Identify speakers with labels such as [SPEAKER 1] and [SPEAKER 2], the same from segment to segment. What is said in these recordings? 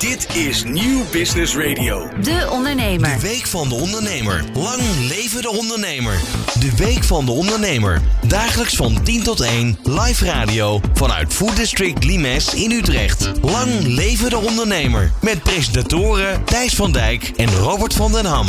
[SPEAKER 1] Dit is Nieuw Business Radio.
[SPEAKER 2] De Ondernemer.
[SPEAKER 3] De Week van de Ondernemer. Lang leven de ondernemer. De Week van de Ondernemer. Dagelijks van 10 tot 1 live radio vanuit Food District Limes in Utrecht. Lang leven de ondernemer. Met presentatoren Thijs van Dijk en Robert van den Ham.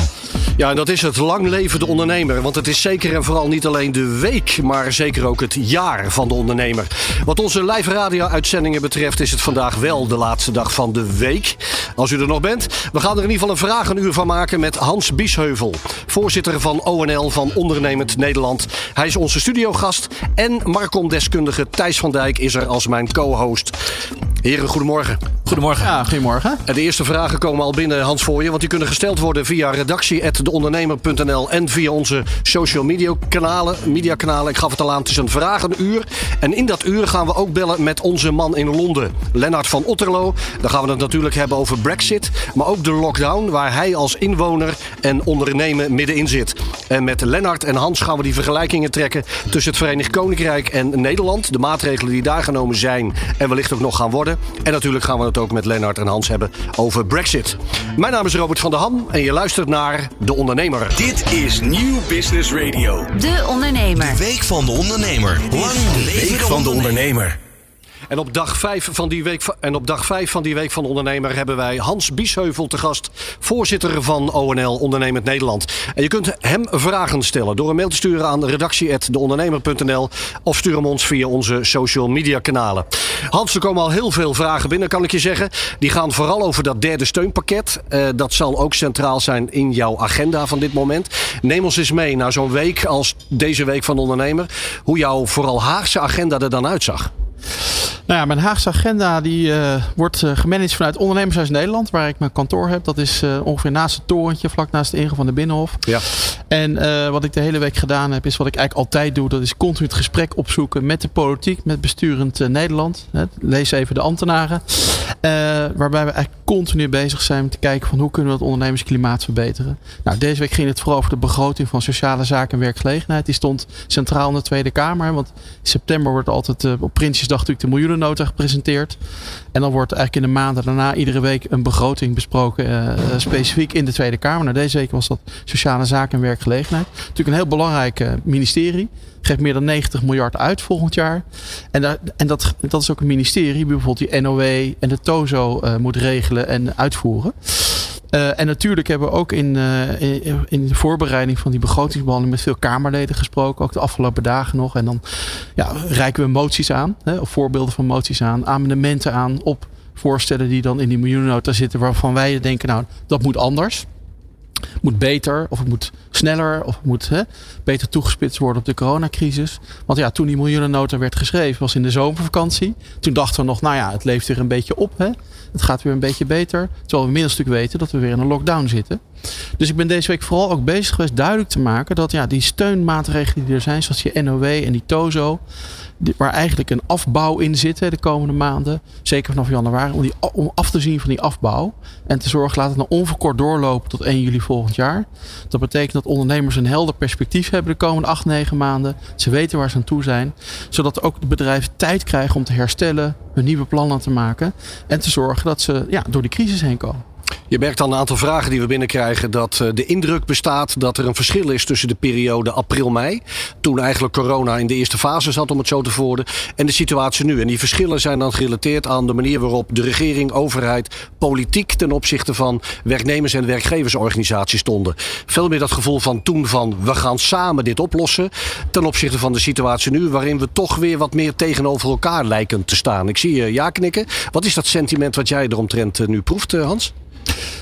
[SPEAKER 4] Ja, en dat is het lang leven de ondernemer. Want het is zeker en vooral niet alleen de week, maar zeker ook het jaar van de ondernemer. Wat onze live radio-uitzendingen betreft, is het vandaag wel de laatste dag van de week. Als u er nog bent. We gaan er in ieder geval een vragenuur van maken met Hans Biesheuvel, voorzitter van ONL van Ondernemend Nederland. Hij is onze studiogast. En Marcom-deskundige Thijs van Dijk is er als mijn co-host. Heren, goedemorgen.
[SPEAKER 5] Goedemorgen. Ja, goedemorgen.
[SPEAKER 4] En de eerste vragen komen al binnen, Hans, voor je. Want die kunnen gesteld worden via redactie.deondernemer.nl en via onze social media kanalen, media kanalen. Ik gaf het al aan, het is een vragenuur. En in dat uur gaan we ook bellen met onze man in Londen, Lennart van Otterlo. Dan gaan we het natuurlijk hebben over Brexit, maar ook de lockdown, waar hij als inwoner en ondernemer middenin zit. En met Lennart en Hans gaan we die vergelijkingen trekken tussen het Verenigd Koninkrijk en Nederland. De maatregelen die daar genomen zijn en wellicht ook nog gaan worden. En natuurlijk gaan we het ook met Lennart en Hans hebben over Brexit. Mijn naam is Robert van der Ham en je luistert naar De Ondernemer.
[SPEAKER 1] Dit is Nieuw Business Radio.
[SPEAKER 2] De Ondernemer.
[SPEAKER 3] De Week van de Ondernemer. Lang leven de ondernemer.
[SPEAKER 1] ondernemer.
[SPEAKER 4] En op dag 5 van die week en op dag 5 van die week van de ondernemer hebben wij Hans Biesheuvel te gast, voorzitter van ONL Ondernemend Nederland. En je kunt hem vragen stellen door een mail te sturen aan redactie@deondernemer.nl of stuur hem ons via onze social media kanalen. Hans, er komen al heel veel vragen binnen, kan ik je zeggen. Die gaan vooral over dat derde steunpakket. Eh, dat zal ook centraal zijn in jouw agenda van dit moment. Neem ons eens mee naar zo'n week als deze week van de ondernemer. Hoe jouw vooral Haagse agenda er dan uitzag.
[SPEAKER 5] Nou ja, mijn Haagse agenda die, eh, wordt eh, gemanaged vanuit Ondernemershuis Nederland, waar ik mijn kantoor heb. Dat is eh, ongeveer naast het torentje, vlak naast de ingang van de Binnenhof.
[SPEAKER 4] Ja.
[SPEAKER 5] En wat ik de hele week gedaan heb, is wat ik eigenlijk altijd doe. Dat is continu het gesprek opzoeken met de politiek, met besturend Nederland. lees even de ambtenaren. waarbij we eigenlijk continu bezig zijn met te kijken van hoe kunnen we het ondernemersklimaat verbeteren. Nou, deze week ging het vooral over de begroting van sociale zaken en werkgelegenheid. Die stond centraal in de Tweede Kamer. Want in september wordt altijd op Prinsjesdag natuurlijk de miljoenennota gepresenteerd. En dan wordt eigenlijk in de maanden daarna iedere week een begroting besproken. Uh, specifiek in de Tweede Kamer. Nou, deze week was dat Sociale Zaken en Werkgelegenheid. Natuurlijk een heel belangrijk uh, ministerie. Geeft meer dan 90 miljard uit volgend jaar. En, en dat, dat is ook een ministerie. Bijvoorbeeld die NOW en de TOZO uh, moet regelen en uitvoeren. Uh, en natuurlijk hebben we ook in, uh, in, in, de voorbereiding van die begrotingsbehandeling met veel Kamerleden gesproken. Ook de afgelopen dagen nog. En dan ja, reiken we moties aan. Hè, of voorbeelden van moties aan. Amendementen aan op voorstellen die dan in die miljoenennota zitten. Waarvan wij denken, nou, dat moet anders moet beter, of het moet sneller, of het moet hè, beter toegespitst worden op de coronacrisis. Want ja, toen die miljoenennota werd geschreven, was in de zomervakantie. Toen dachten we nog, nou ja, het leeft weer een beetje op. Hè. Het gaat weer een beetje beter. Terwijl we inmiddels natuurlijk weten dat we weer in een lockdown zitten. Dus ik ben deze week vooral ook bezig geweest duidelijk te maken dat ja, die steunmaatregelen die er zijn, zoals die NOW en die TOZO, waar eigenlijk een afbouw in zit hè, de komende maanden, zeker vanaf januari, om, die, om af te zien van die afbouw en te zorgen laat het nou onverkort doorlopen tot 1 juli volgend jaar. Dat betekent dat ondernemers een helder perspectief hebben de komende 8, 9 maanden. Ze weten waar ze aan toe zijn, zodat ook de bedrijven tijd krijgen om te herstellen, hun nieuwe plannen te maken en te zorgen dat ze ja, door die crisis heen komen.
[SPEAKER 4] Je merkt aan een aantal vragen die we binnenkrijgen dat eh, de indruk bestaat dat er een verschil is tussen de periode april-mei, toen eigenlijk corona in de eerste fase zat om het zo te voeren, en de situatie nu. En die verschillen zijn dan gerelateerd aan de manier waarop de regering, overheid, politiek ten opzichte van werknemers- en werkgeversorganisaties stonden. Veel meer dat gevoel van toen van we gaan samen dit oplossen, ten opzichte van de situatie nu, waarin we toch weer wat meer tegenover elkaar lijken te staan. Ik zie je ja knikken. Wat is dat sentiment wat jij eromtrent eh, nu proeft, eh, Hans?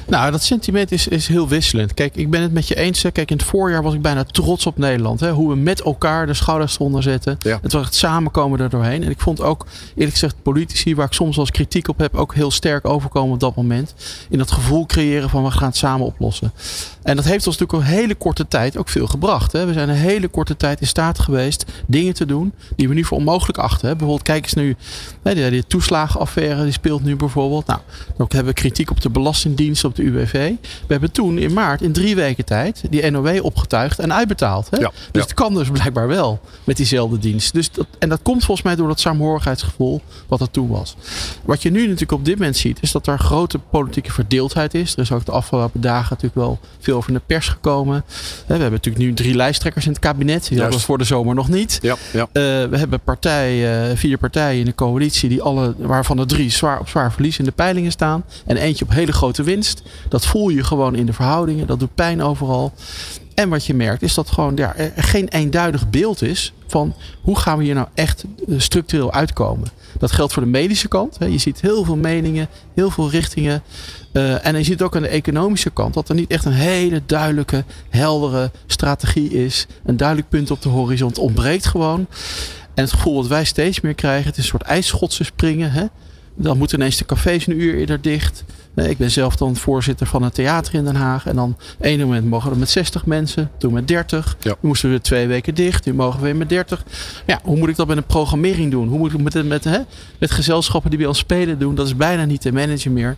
[SPEAKER 5] Nou, dat sentiment is, is heel wisselend. Kijk, ik ben het met je eens. hè. Kijk, in het voorjaar was ik bijna trots op Nederland. Hè? Hoe we met elkaar de schouders eronder zetten.
[SPEAKER 4] Ja.
[SPEAKER 5] Het was het samenkomen er doorheen. En ik vond ook, eerlijk gezegd, politici waar ik soms wel eens kritiek op heb, ook heel sterk overkomen op dat moment. In dat gevoel creëren van we gaan het samen oplossen. En dat heeft ons natuurlijk een hele korte tijd ook veel gebracht. Hè? We zijn een hele korte tijd in staat geweest dingen te doen die we nu voor onmogelijk achten. Hè? Bijvoorbeeld, kijk eens nu, hè, die, die toeslagenaffaire die speelt nu bijvoorbeeld. Nou, dan hebben we kritiek op de Belastingdienst, op de UWV. We hebben toen in maart, in drie weken tijd, die NOW opgetuigd en uitbetaald. Hè?
[SPEAKER 4] Ja,
[SPEAKER 5] dus
[SPEAKER 4] ja.
[SPEAKER 5] het kan dus blijkbaar wel met diezelfde dienst. Dus dat, en dat komt volgens mij door dat saamhorigheidsgevoel wat er toen was. Wat je nu natuurlijk op dit moment ziet, is dat er grote politieke verdeeldheid is. Er is ook de afgelopen dagen natuurlijk wel veel over in de pers gekomen. Hè, We hebben natuurlijk nu drie lijsttrekkers in het kabinet. Die hadden we voor de zomer nog niet.
[SPEAKER 4] Ja, ja.
[SPEAKER 5] Eh, we hebben partijen, vier partijen in de coalitie, die alle, waarvan er drie zwaar, op zwaar verlies in de peilingen staan. En eentje op hele grote winst. Dat voel je gewoon in de verhoudingen. Dat doet pijn overal. En wat je merkt is dat gewoon ja, er geen eenduidig beeld is van hoe gaan we hier nou echt eh, structureel uitkomen. Dat geldt voor de medische kant. Je ziet heel veel meningen, heel veel richtingen. Eh, en je ziet ook aan de economische kant dat er niet echt een hele duidelijke, heldere strategie is. Een duidelijk punt op de horizon. Ontbreekt gewoon. En het gevoel dat wij steeds meer krijgen, het is een soort ijsschotsen springen. Hè? Dan moeten ineens de cafés een uur eerder dicht. Ik ben zelf dan voorzitter van een theater in Den Haag. En dan ene moment mogen we met 60 mensen, toen met 30.
[SPEAKER 4] Ja.
[SPEAKER 5] Nu moesten we twee weken dicht, nu mogen we weer met 30. Ja, hoe moet ik dat met een programmering doen? Hoe moet ik met, met, hè, met gezelschappen die bij ons spelen doen? Dat is bijna niet te managen meer.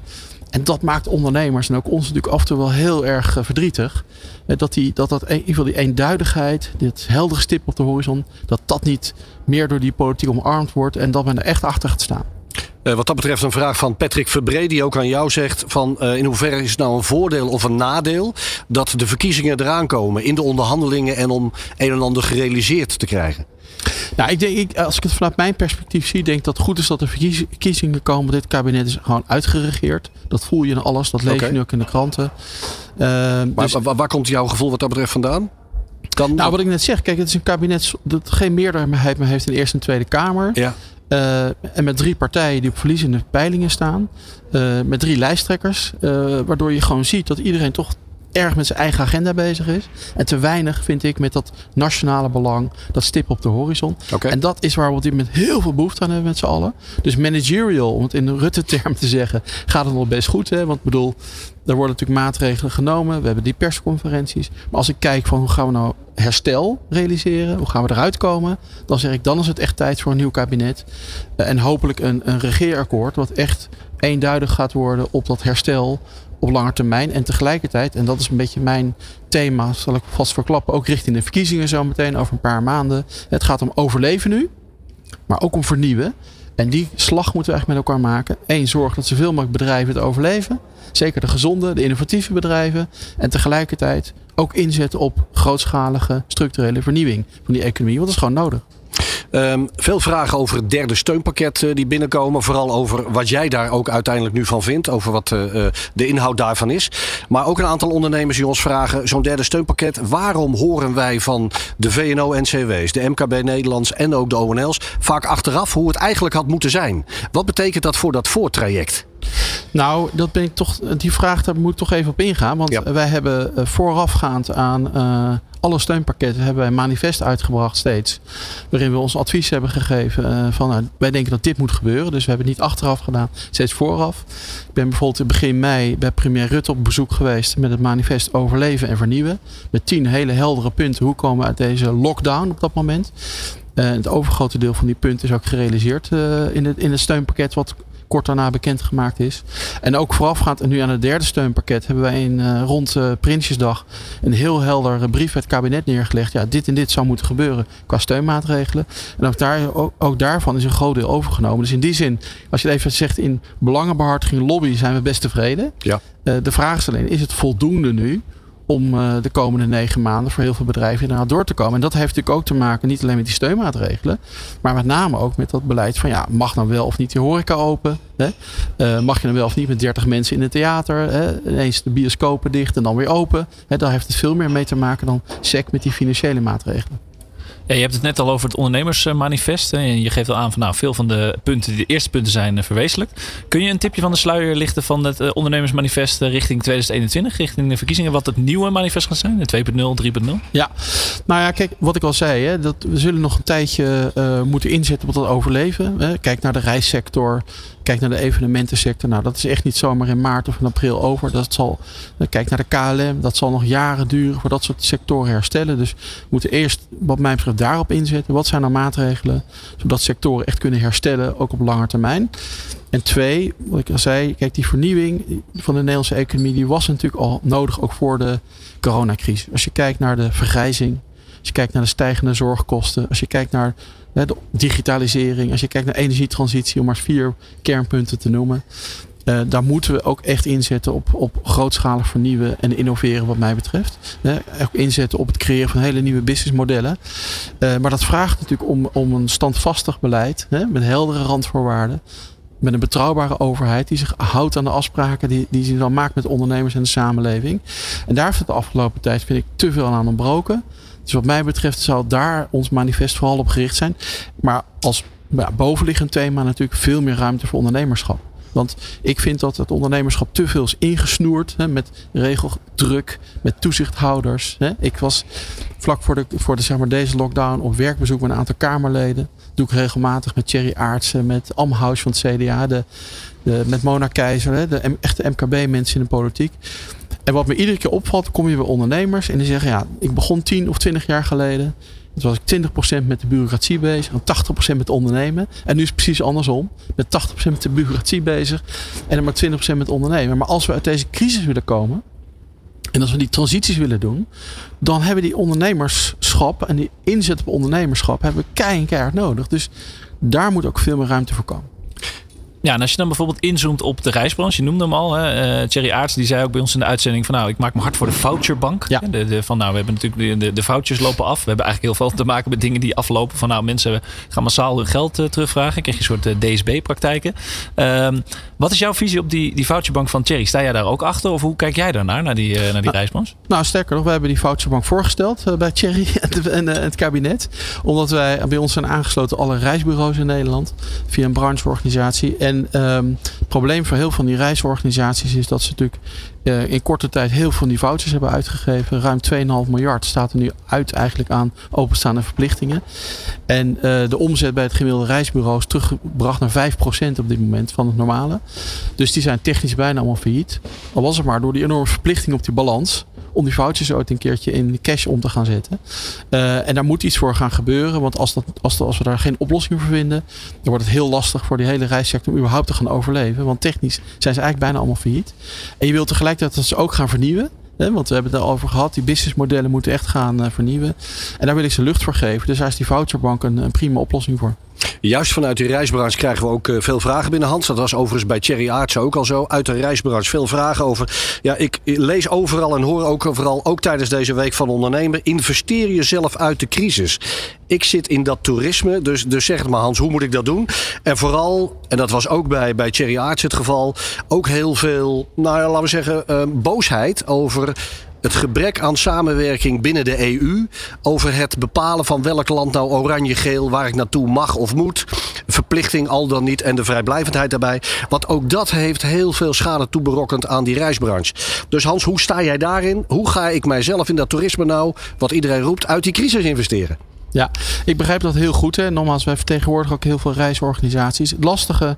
[SPEAKER 5] En dat maakt ondernemers en ook ons natuurlijk af en toe wel heel erg eh, verdrietig. Eh, Dat, die, dat, dat in ieder geval die eenduidigheid, dit heldere stip op de horizon, dat dat niet meer door die politiek omarmd wordt en dat men er echt achter gaat staan.
[SPEAKER 4] Eh, wat dat betreft een vraag van Patrick Verbree, die ook aan jou zegt: van eh, in hoeverre is het nou een voordeel of een nadeel dat de verkiezingen eraan komen in de onderhandelingen en om een en ander gerealiseerd te krijgen?
[SPEAKER 5] Nou, ik denk, ik, als ik het vanuit mijn perspectief zie, denk ik dat het goed is dat er verkiez- verkiezingen komen. Dit kabinet is gewoon uitgeregeerd. Dat voel je in alles, dat lees je nu ook in de kranten. Eh,
[SPEAKER 4] Maar
[SPEAKER 5] dus-
[SPEAKER 4] wa- waar, komt jouw gevoel wat dat betreft vandaan?
[SPEAKER 5] Nou, wat ik net zeg, kijk, het is een kabinet dat geen meerderheid meer heeft in de Eerste en Tweede Kamer.
[SPEAKER 4] ja.
[SPEAKER 5] Eh, en met drie partijen die op verliezende peilingen staan. Eh, met drie lijsttrekkers. eh, waardoor je gewoon ziet dat iedereen toch erg met zijn eigen agenda bezig is. En te weinig, vind ik, met dat nationale belang. Dat stip op de horizon. En dat is waar we op dit moment heel veel behoefte aan hebben met z'n allen. Dus managerial, om het in de Rutte-term te zeggen, gaat het nog best goed. Hè? Want ik bedoel, er worden natuurlijk maatregelen genomen. We hebben die persconferenties. Maar als ik kijk van hoe gaan we nou herstel realiseren? Hoe gaan we eruit komen? Dan zeg ik, dan is het echt tijd voor een nieuw kabinet. Eh, En hopelijk een, een regeerakkoord wat echt eenduidig gaat worden op dat herstel op lange termijn. En tegelijkertijd, en dat is een beetje mijn thema, zal ik vast verklappen, ook richting de verkiezingen zo meteen over een paar maanden. Het gaat om overleven nu, maar ook om vernieuwen. En die slag moeten we echt met elkaar maken. Eén, zorg dat zoveel mogelijk bedrijven het overleven. Zeker de gezonde, de innovatieve bedrijven. En tegelijkertijd ook inzetten op grootschalige structurele vernieuwing van die economie. Want dat is gewoon nodig.
[SPEAKER 4] Ehm, veel vragen over het derde steunpakket eh, die binnenkomen. Vooral over wat jij daar ook uiteindelijk nu van vindt. Over wat eh, eh, de inhoud daarvan is. Maar ook een aantal ondernemers die ons vragen. Zo'n derde steunpakket. Waarom horen wij van de VNO-NCW's, de MKB Nederlands en ook de ONL's. Vaak achteraf hoe het eigenlijk had moeten zijn. Wat betekent dat voor dat voortraject?
[SPEAKER 5] Nou, dat ben ik toch, die vraag daar moet ik toch even op ingaan. Want
[SPEAKER 4] Ja.
[SPEAKER 5] wij hebben voorafgaand aan alle steunpakketten hebben wij een manifest uitgebracht steeds. Waarin we ons advies hebben gegeven eh, van nou, wij denken dat dit moet gebeuren. Dus we hebben het niet achteraf gedaan, steeds vooraf. Ik ben bijvoorbeeld in begin mei bij premier Rutte op bezoek geweest met het manifest Overleven en Vernieuwen. Met tien hele heldere punten. Hoe komen we uit deze lockdown op dat moment? Eh, het overgrote deel van die punten is ook gerealiseerd eh, in, het, in het steunpakket wat kort daarna bekendgemaakt is. En ook voorafgaand en nu aan het derde steunpakket hebben wij in, eh, rond eh, Prinsjesdag een heel helder brief bij het kabinet neergelegd. Ja, dit en dit zou moeten gebeuren qua steunmaatregelen. En ook, daar, ook, ook daarvan is een groot deel overgenomen. Dus in die zin, als je het even zegt in belangenbehartiging lobby zijn we best tevreden.
[SPEAKER 4] Ja.
[SPEAKER 5] Eh, de vraag is alleen, is het voldoende nu om eh, de komende negen maanden voor heel veel bedrijven inderdaad door te komen. En dat heeft natuurlijk ook te maken niet alleen met die steunmaatregelen, maar met name ook met dat beleid van ja, mag nou wel of niet die horeca open? Hè? Eh, mag je nou wel of niet met 30 mensen in het theater? Hè? Ineens de bioscopen dicht en dan weer open. Hè? Daar heeft het veel meer mee te maken dan sec met die financiële maatregelen.
[SPEAKER 6] Ja, je hebt het net al over het ondernemersmanifest. hè. Je geeft al aan van nou, veel van de punten, de eerste punten zijn eh, verwezenlijkt. Kun je een tipje van de sluier lichten van het eh, ondernemersmanifest eh, richting 2021, richting de verkiezingen, wat het nieuwe manifest gaat zijn? De 2.0, 3.0?
[SPEAKER 5] Ja, nou ja, kijk, wat ik al zei, hè, dat we zullen nog een tijdje moeten inzetten op dat overleven. Hè. Kijk naar de reissector, kijk naar de evenementensector. Nou, dat is echt niet zomaar in maart of in april over. Dat zal, kijk naar de KLM, dat zal nog jaren duren voor dat soort sectoren herstellen. Dus we moeten eerst, wat mij betreft, daarop inzetten. Wat zijn nou maatregelen, zodat sectoren echt kunnen herstellen, ook op lange termijn. En twee, wat ik al zei, kijk, die vernieuwing van de Nederlandse economie, die was natuurlijk al nodig, ook voor de coronacrisis. Als je kijkt naar de vergrijzing, als je kijkt naar de stijgende zorgkosten, als je kijkt naar digitalisering, als je kijkt naar energietransitie, om maar vier kernpunten te noemen. eh, daar moeten we ook echt inzetten op, op grootschalig vernieuwen en innoveren wat mij betreft. Ook inzetten op het creëren van hele nieuwe businessmodellen. Eh, maar dat vraagt natuurlijk om, om een standvastig beleid met heldere randvoorwaarden. Met een betrouwbare overheid die zich houdt aan de afspraken die, die ze dan maakt met ondernemers en de samenleving. En daar heeft het de afgelopen tijd, vind ik, te veel aan ontbroken. Dus wat mij betreft zal daar ons manifest vooral op gericht zijn. Maar als ja, bovenliggend thema natuurlijk veel meer ruimte voor ondernemerschap. Want ik vind dat het ondernemerschap te veel is ingesnoerd hè, met regeldruk, met toezichthouders. Hè. Ik was vlak voor, de, voor de, zeg maar, deze lockdown op werkbezoek met een aantal Kamerleden. Dat doe ik regelmatig met Thierry Aartsen, met Amhaus van het CDA, de, de, met Mona Keizer, de echte MKB-mensen in de politiek. En wat me iedere keer opvalt, kom je bij ondernemers en die zeggen: Ja, ik begon 10 of 20 jaar geleden. Toen was ik 20% met de bureaucratie bezig en 80% met ondernemen. En nu is het precies andersom. Met 80% met de bureaucratie bezig en dan maar 20% met ondernemen. Maar als we uit deze crisis willen komen en als we die transities willen doen, dan hebben die ondernemerschap en die inzet op ondernemerschap hebben we keihard, nodig. Dus daar moet ook veel meer ruimte voor komen.
[SPEAKER 6] Ja, en als je dan bijvoorbeeld inzoomt op de reisbranche, je noemde hem al. Hè, eh, Thierry Aarts die zei ook bij ons in de uitzending van nou, ik maak me hard voor de voucherbank.
[SPEAKER 5] Ja.
[SPEAKER 6] De, de, van nou, we hebben natuurlijk de, de, vouchers lopen af. We hebben eigenlijk heel veel te maken met dingen die aflopen. Van nou, mensen gaan massaal hun geld eh, terugvragen. Krijg je een soort eh, DSB-praktijken. Ehm, wat is jouw visie op die, die voucherbank van Thierry? Sta jij daar ook achter? Of hoe kijk jij daarnaar, naar die, naar die reisbranche?
[SPEAKER 5] Nou, sterker nog, we hebben die voucherbank voorgesteld bij Thierry en, en, het kabinet. Omdat wij bij ons zijn aangesloten alle reisbureaus in Nederland via een brancheorganisatie. En ehm, het probleem voor heel veel van die reisorganisaties is dat ze natuurlijk eh, in korte tijd heel veel van die vouchers hebben uitgegeven. Ruim 2,5 miljard staat er nu uit eigenlijk aan openstaande verplichtingen. En eh, de omzet bij het gemiddelde reisbureau is teruggebracht naar 5% op dit moment van het normale. Dus die zijn technisch bijna allemaal failliet. Al was het maar door die enorme verplichting op die balans om die foutjes ooit een keertje in cash om te gaan zetten. Eh, en daar moet iets voor gaan gebeuren. Want als, dat, als, als we daar geen oplossing voor vinden, dan wordt het heel lastig voor die hele reissector om überhaupt te gaan overleven. Want technisch zijn ze eigenlijk bijna allemaal failliet. En je wilt tegelijkertijd dat ze ook gaan vernieuwen. Hè, want we hebben het daarover gehad. Die businessmodellen moeten echt gaan eh, vernieuwen. En daar wil ik ze lucht voor geven. Dus daar is die voucherbank een, een prima oplossing voor.
[SPEAKER 4] Juist vanuit die reisbranche krijgen we ook eh, veel vragen binnen Hans. Dat was overigens bij Thierry Aartsen ook al zo. Uit de reisbranche veel vragen over. Ja, ik lees overal en hoor ook overal, ook tijdens deze week van ondernemer. Investeer jezelf uit de crisis. Ik zit in dat toerisme, dus, dus zeg het maar Hans, hoe moet ik dat doen? En vooral, en dat was ook bij, bij Thierry Aartsen het geval, ook heel veel, nou ja, laten we zeggen, eh, boosheid over het gebrek aan samenwerking binnen de EU. Over het bepalen van welk land nou oranje, geel, waar ik naartoe mag of moet. Verplichting al dan niet en de vrijblijvendheid daarbij. Want ook dat heeft heel veel schade toeberokkend aan die reisbranche. Dus Hans, hoe sta jij daarin? Hoe ga ik mijzelf in dat toerisme nou, wat iedereen roept, uit die crisis investeren?
[SPEAKER 5] Ja, ik begrijp dat heel goed. Hè. Nogmaals, wij vertegenwoordigen ook heel veel reisorganisaties. Het lastige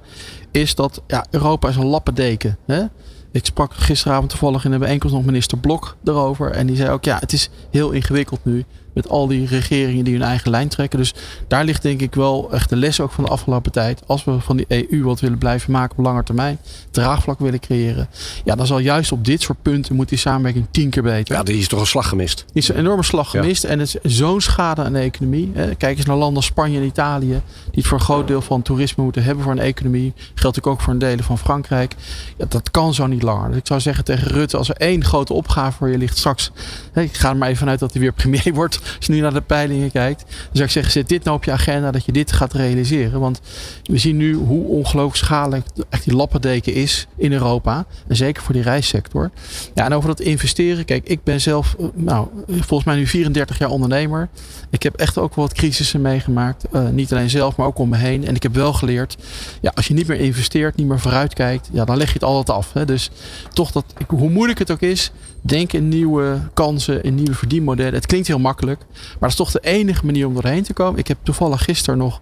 [SPEAKER 5] is dat ja, Europa is een lappendeken. Hè. Ik sprak gisteravond toevallig in een bijeenkomst nog minister Blok erover. En die zei ook, ja, het is heel ingewikkeld nu. Met al die regeringen die hun eigen lijn trekken. Dus daar ligt denk ik wel echt de les ook van de afgelopen tijd. Als we van die EU wat willen blijven maken op lange termijn. Draagvlak willen creëren. Ja, dan zal juist op dit soort punten moet die samenwerking tien keer beter.
[SPEAKER 4] Ja, die is toch een slag gemist.
[SPEAKER 5] Die is een enorme slag
[SPEAKER 4] Ja.
[SPEAKER 5] gemist. En het is zo'n schade aan de economie. Kijk eens naar landen als Spanje en Italië. Die het voor een groot deel van toerisme moeten hebben voor een economie. Geldt ook voor een delen van Frankrijk. Ja, dat kan zo niet langer. Dus ik zou zeggen tegen Rutte. Als er één grote opgave voor je ligt straks. Ik ga er maar even vanuit dat hij weer premier wordt Als je nu naar de peilingen kijkt. Dan zou ik zeggen, zet dit nou op je agenda dat je dit gaat realiseren. Want we zien nu hoe ongelooflijk schadelijk echt die lappendeken is in Europa. En zeker voor die reissector. Ja, en over dat investeren. Kijk, ik ben zelf, eh, nou, volgens mij nu 34 jaar ondernemer. Ik heb echt ook wel wat crisissen meegemaakt. Uh, niet alleen zelf, maar ook om me heen. En ik heb wel geleerd, ja, als je niet meer investeert, niet meer vooruitkijkt, ja, dan leg je het altijd af. Hè. Dus toch dat, hoe moeilijk het ook is, denk in nieuwe kansen, in nieuwe verdienmodellen. Het klinkt heel makkelijk, maar dat is toch de enige manier om doorheen te komen. Ik heb toevallig gisteren nog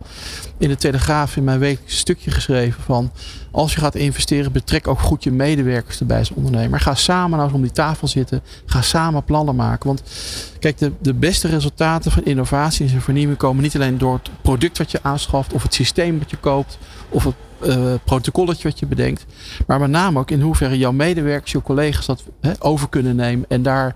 [SPEAKER 5] in de Telegraaf in mijn week een stukje geschreven van als je gaat investeren, betrek ook goed je medewerkers erbij als ondernemer. Ga samen nou eens om die tafel zitten. Ga samen plannen maken. Want kijk, de, de beste resultaten van innovatie en vernieuwing komen niet alleen door het product wat je aanschaft of het systeem wat je koopt of het uh, protocolletje wat je bedenkt. Maar met name ook in hoeverre jouw medewerkers, je collega's dat over kunnen nemen. En daar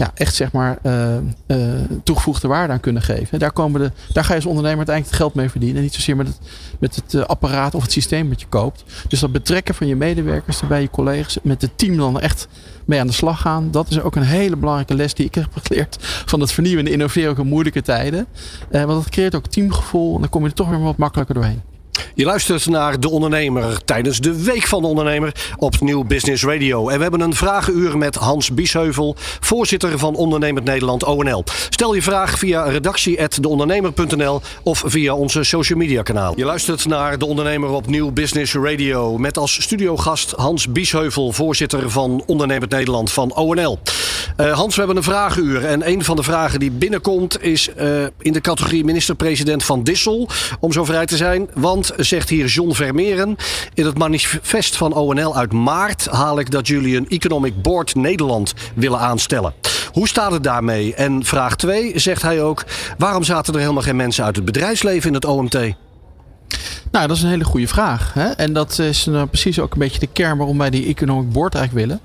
[SPEAKER 5] ja, echt zeg maar uh, uh, toegevoegde waarde aan kunnen geven. Daar, komen de, daar ga je als ondernemer uiteindelijk het geld mee verdienen. En niet zozeer met het, met het apparaat of het systeem wat je koopt. Dus dat betrekken van je medewerkers bij je collega's. Met het team dan echt mee aan de slag gaan. Dat is ook een hele belangrijke les die ik heb geleerd van het vernieuwen en innoveren ook in moeilijke tijden. want dat creëert ook teamgevoel. En dan kom je er toch weer wat makkelijker doorheen.
[SPEAKER 4] Je luistert naar De Ondernemer tijdens de Week van de Ondernemer op Nieuw Business Radio. En we hebben een vragenuur met Hans Biesheuvel, voorzitter van Ondernemend Nederland ONL. Stel je vraag via redactie.deondernemer.nl of via onze social media kanaal. Je luistert naar De Ondernemer op Nieuw Business Radio met als studiogast Hans Biesheuvel, voorzitter van Ondernemend Nederland van ONL. Uh, Hans, we hebben een vragenuur en een van de vragen die binnenkomt is uh, in de categorie minister-president van Dissel, om zo vrij te zijn. Want zegt hier John Vermeeren. In het manifest van ONL uit maart haal ik dat jullie een Economic Board Nederland willen aanstellen. Hoe staat het daarmee? En vraag 2 zegt hij ook: waarom zaten er helemaal geen mensen uit het bedrijfsleven in het OMT?
[SPEAKER 5] Nou, dat is een hele goede vraag. Hè? En dat is nou precies ook een beetje de kern waarom wij die Economic Board eigenlijk willen.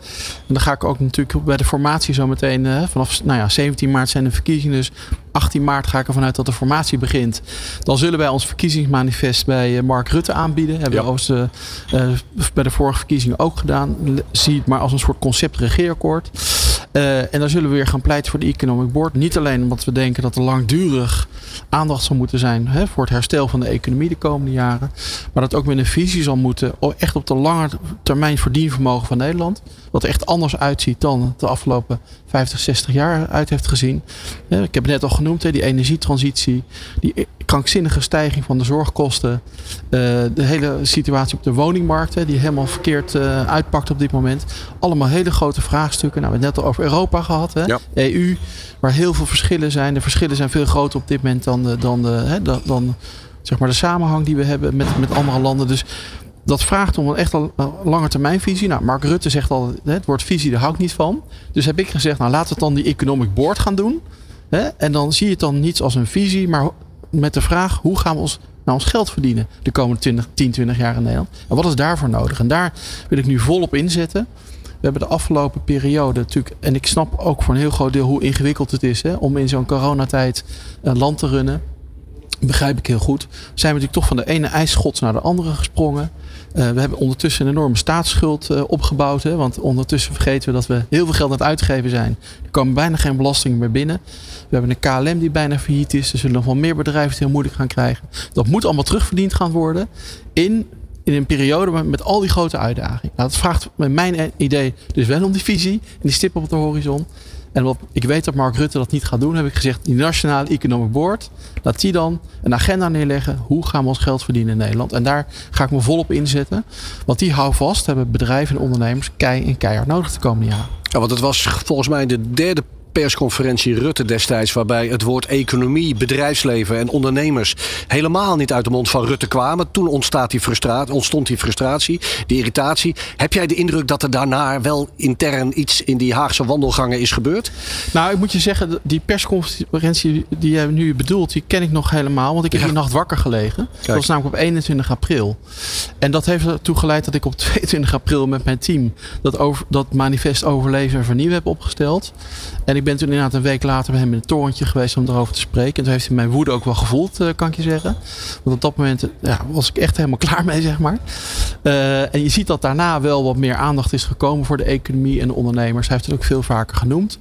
[SPEAKER 5] En dan ga ik ook natuurlijk bij de formatie zo meteen. Uh, vanaf nou ja, 17 maart zijn de verkiezingen. Dus 18 maart ga ik ervan uit dat de formatie begint. Dan zullen wij ons verkiezingsmanifest bij eh, Mark Rutte aanbieden. Hebben ja. we bij de vorige verkiezingen ook gedaan. Zie het maar als een soort concept regeerakkoord. Uh, en dan zullen we weer gaan pleiten voor de Economic Board. Niet alleen omdat we denken dat er langdurig aandacht zal moeten zijn hè, voor het herstel van de economie de komende jaren. Maar dat ook met een visie zal moeten echt op de lange termijn verdienvermogen van Nederland. Wat er echt anders uitziet dan de afgelopen 50, 60 jaar uit heeft gezien. Ik heb het net al genoemd, die energietransitie, die krankzinnige stijging van de zorgkosten, eh, de hele situatie op de woningmarkt, die helemaal verkeerd eh, uitpakt op dit moment. Allemaal hele grote vraagstukken. Nou, we hebben het net al over Europa gehad, hè? Ja. EU, waar heel veel verschillen zijn. De verschillen zijn veel groter op dit moment dan de, dan de, hè, dan, dan zeg maar de samenhang die we hebben met, met andere landen. Dus dat vraagt om een echt een lange termijn visie. Nou, Mark Rutte zegt al, het woord visie, daar hou ik niet van. Dus heb ik gezegd, nou laten we het dan die Economic Board gaan doen. En dan zie je het dan niet als een visie, maar met de vraag, hoe gaan we ons nou ons geld verdienen de komende 20, 10, 20 jaar in Nederland? En wat is daarvoor nodig? En daar wil ik nu volop inzetten. We hebben de afgelopen periode natuurlijk, en ik snap ook voor een heel groot deel hoe ingewikkeld het is hè, om in zo'n coronatijd een land te runnen begrijp ik heel goed. Zijn we natuurlijk toch van de ene ijsschots naar de andere gesprongen. Uh, we hebben ondertussen een enorme staatsschuld uh, opgebouwd. Hè, want ondertussen vergeten we dat we heel veel geld aan het uitgeven zijn. Er komen bijna geen belastingen meer binnen. We hebben een KLM die bijna failliet is. Er zullen nog wel meer bedrijven het heel moeilijk gaan krijgen. Dat moet allemaal terugverdiend gaan worden in, in een periode met al die grote uitdagingen. Nou, dat vraagt met mijn idee dus wel om die visie en die stip op de horizon. En wat ik weet dat Mark Rutte dat niet gaat doen, heb ik gezegd: die Nationale Economic Board, laat die dan een agenda neerleggen. Hoe gaan we ons geld verdienen in Nederland? En daar ga ik me volop inzetten. Want die hou vast, hebben bedrijven en ondernemers kei en keihard nodig de komende jaren.
[SPEAKER 4] Ja, want het was volgens mij de derde persconferentie Rutte destijds, waarbij het woord economie, bedrijfsleven en ondernemers helemaal niet uit de mond van Rutte kwamen. Toen ontstaat die frustratie, ontstond die frustratie, die irritatie. Heb jij de indruk dat er daarna wel intern iets in die Haagse wandelgangen is gebeurd?
[SPEAKER 5] Nou, ik moet je zeggen, die persconferentie die jij nu bedoelt, die ken ik nog helemaal. Want ik heb ja. die nacht wakker gelegen. Dat was namelijk op 21 april. En dat heeft ertoe geleid dat ik op 22 april met mijn team dat, over, dat manifest overleven en vernieuwen heb opgesteld. En ik ben toen inderdaad een week later bij hem in het torentje geweest om erover te spreken. En toen heeft hij mijn woede ook wel gevoeld, eh, kan ik je zeggen. Want op dat moment eh, ja, was ik echt helemaal klaar mee, zeg maar. Eh, en je ziet dat daarna wel wat meer aandacht is gekomen voor de economie en de ondernemers. Hij heeft het ook veel vaker genoemd.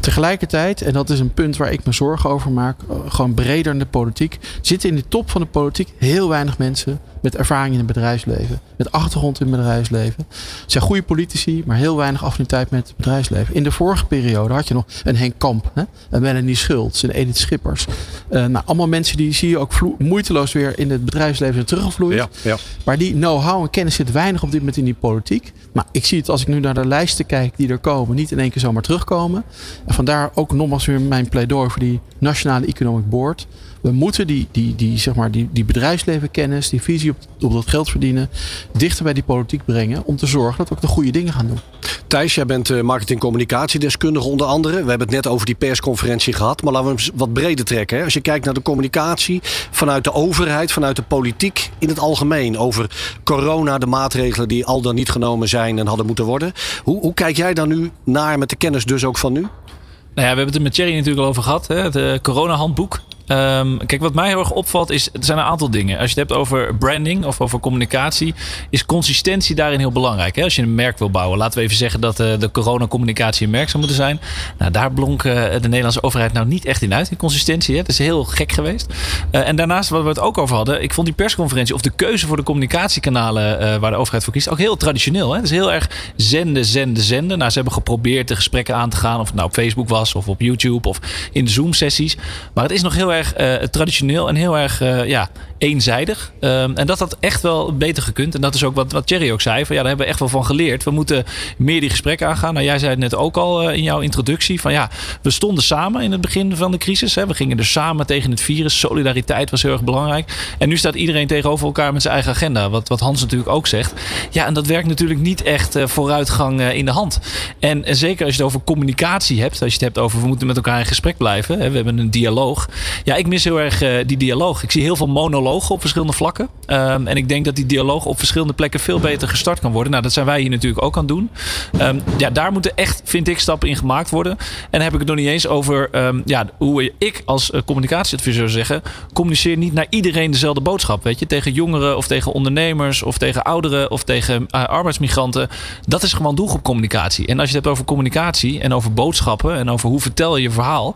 [SPEAKER 5] Tegelijkertijd, en dat is een punt waar ik me zorgen over maak, gewoon breder in de politiek, zitten in de top van de politiek heel weinig mensen met ervaring in het bedrijfsleven, met achtergrond in het bedrijfsleven. Het zijn goede politici, maar heel weinig affiniteit met het bedrijfsleven. In de vorige periode had je nog een Henk Kamp, hè? een Melanie Schultz, een Edith Schippers. Uh, nou, allemaal mensen die zie je ook moeiteloos weer in het bedrijfsleven zijn teruggevloeid.
[SPEAKER 4] Ja, ja.
[SPEAKER 5] Maar die know-how en kennis zit weinig op dit moment in die politiek. Maar ik zie het als ik nu naar de lijsten kijk die er komen, niet in één keer zomaar terugkomen. En vandaar ook nogmaals weer mijn pleidooi voor die Nationale Economic Board. We moeten die, die, die, zeg maar, die, die bedrijfslevenkennis, die visie op, op dat geld verdienen, dichter bij die politiek brengen. Om te zorgen dat we ook de goede dingen gaan doen.
[SPEAKER 4] Thijs, jij bent marketing-communicatiedeskundige onder andere. We hebben het net over die persconferentie gehad. Maar laten we hem wat breder trekken. Hè. Als je kijkt naar de communicatie vanuit de overheid, vanuit de politiek in het algemeen. Over corona, de maatregelen die al dan niet genomen zijn en hadden moeten worden. Hoe, hoe kijk jij daar nu naar met de kennis dus ook van nu?
[SPEAKER 6] Nou ja, we hebben het er met Thierry natuurlijk al over gehad. Hè? Het uh, corona-handboek. Um, kijk, wat mij heel erg opvalt is, er zijn een aantal dingen. Als je het hebt over branding of over communicatie, is consistentie daarin heel belangrijk. Hè? Als je een merk wil bouwen, laten we even zeggen dat uh, de coronacommunicatie een merk zou moeten zijn. Nou, daar blonk uh, de Nederlandse overheid nou niet echt in uit, in consistentie. Hè? Het is heel gek geweest. Uh, en daarnaast, wat we het ook over hadden, ik vond die persconferentie of de keuze voor de communicatiekanalen waar de overheid voor kiest, ook heel traditioneel. Het is heel erg zenden, zenden, zenden. Nou, ze hebben geprobeerd de gesprekken aan te gaan, of het nou op Facebook was of op YouTube of in Zoom-sessies. Maar het is nog heel erg uh, traditioneel en heel erg uh, ja, eenzijdig. Um, en dat had echt wel beter gekund. En dat is ook wat, wat Thierry ook zei. Van, ja, daar hebben we echt wel van geleerd. We moeten meer die gesprekken aangaan. Nou, jij zei het net ook al uh, in jouw introductie. Van ja, we stonden samen in het begin van de crisis. Hè. We gingen er samen tegen het virus. Solidariteit was heel erg belangrijk. En nu staat iedereen tegenover elkaar met zijn eigen agenda. Wat, wat Hans natuurlijk ook zegt. Ja, en dat werkt natuurlijk niet echt vooruitgang in de hand. En, zeker als je het over communicatie hebt. Als je het hebt over we moeten met elkaar in gesprek blijven. Hè. We hebben een dialoog. Ja, ik mis heel erg die dialoog. Ik zie heel veel monologen op verschillende vlakken. Um, en ik denk dat die dialoog op verschillende plekken veel beter gestart kan worden. Nou, dat zijn wij hier natuurlijk ook aan het doen. Um, ja, daar moeten echt, vind ik, stappen in gemaakt worden. En dan heb ik het nog niet eens over um, ja, hoe ik als uh, communicatieadviseur zeggen... communiceer niet naar iedereen dezelfde boodschap. Weet je? Tegen jongeren of tegen ondernemers of tegen ouderen of tegen uh, arbeidsmigranten. Dat is gewoon doelgroepcommunicatie. En als je het hebt over communicatie en over boodschappen... en over hoe vertel je je verhaal...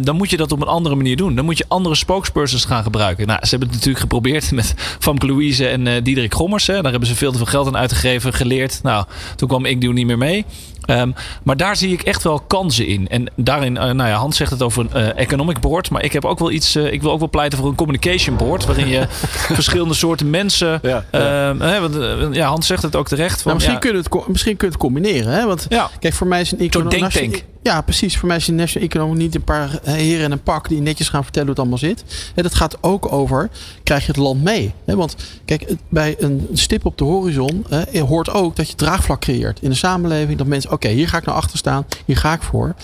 [SPEAKER 6] Dan moet je dat op een andere manier doen. Dan moet je andere spokespersons gaan gebruiken. Nou, ze hebben het natuurlijk geprobeerd met Famke Louise en uh, Diederik Gommers. Hè. Daar hebben ze veel te veel geld aan uitgegeven, geleerd. Nou, toen kwam ik doe niet meer mee. Um, maar daar zie ik echt wel kansen in. En daarin, uh, nou ja, Hans zegt het over een uh, economic board. Maar ik heb ook wel iets. Uh, ik wil ook wel pleiten voor een communication board. Waarin je verschillende soorten mensen. Ja, ja. Hè, want, ja, Hans zegt het ook terecht. Van,
[SPEAKER 5] nou, misschien,
[SPEAKER 6] ja,
[SPEAKER 5] kun je het, misschien kun je het combineren. Hè? Want
[SPEAKER 6] ja.
[SPEAKER 5] kijk, voor mij is een economie. Ja, precies. Voor mij is een national economie niet een paar heren in een pak die netjes gaan vertellen hoe het allemaal zit. Hè, dat gaat ook over, krijg je het land mee? Want kijk, bij een stip op de horizon hoort ook dat je draagvlak creëert in de samenleving. Dat mensen, okay, hier ga ik naar achter staan, hier ga ik voor.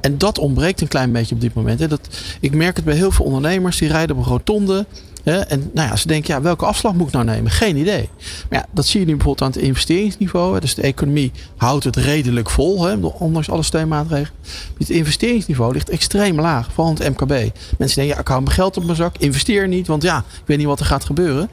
[SPEAKER 5] En dat ontbreekt een klein beetje op dit moment. Hè. Dat, ik merk het bij heel veel ondernemers, die rijden op een rotonde. Hè, en nou ja, ze denken, ja, welke afslag moet ik nou nemen? Geen idee. Maar ja, dat zie je nu bijvoorbeeld aan het investeringsniveau. Hè. Dus de economie houdt het redelijk vol, hè, ondanks alle steunmaatregelen. Het investeringsniveau ligt extreem laag, vooral het MKB. Mensen denken, ja, ik hou mijn geld op mijn zak, investeer niet, want ja, ik weet niet wat er gaat gebeuren.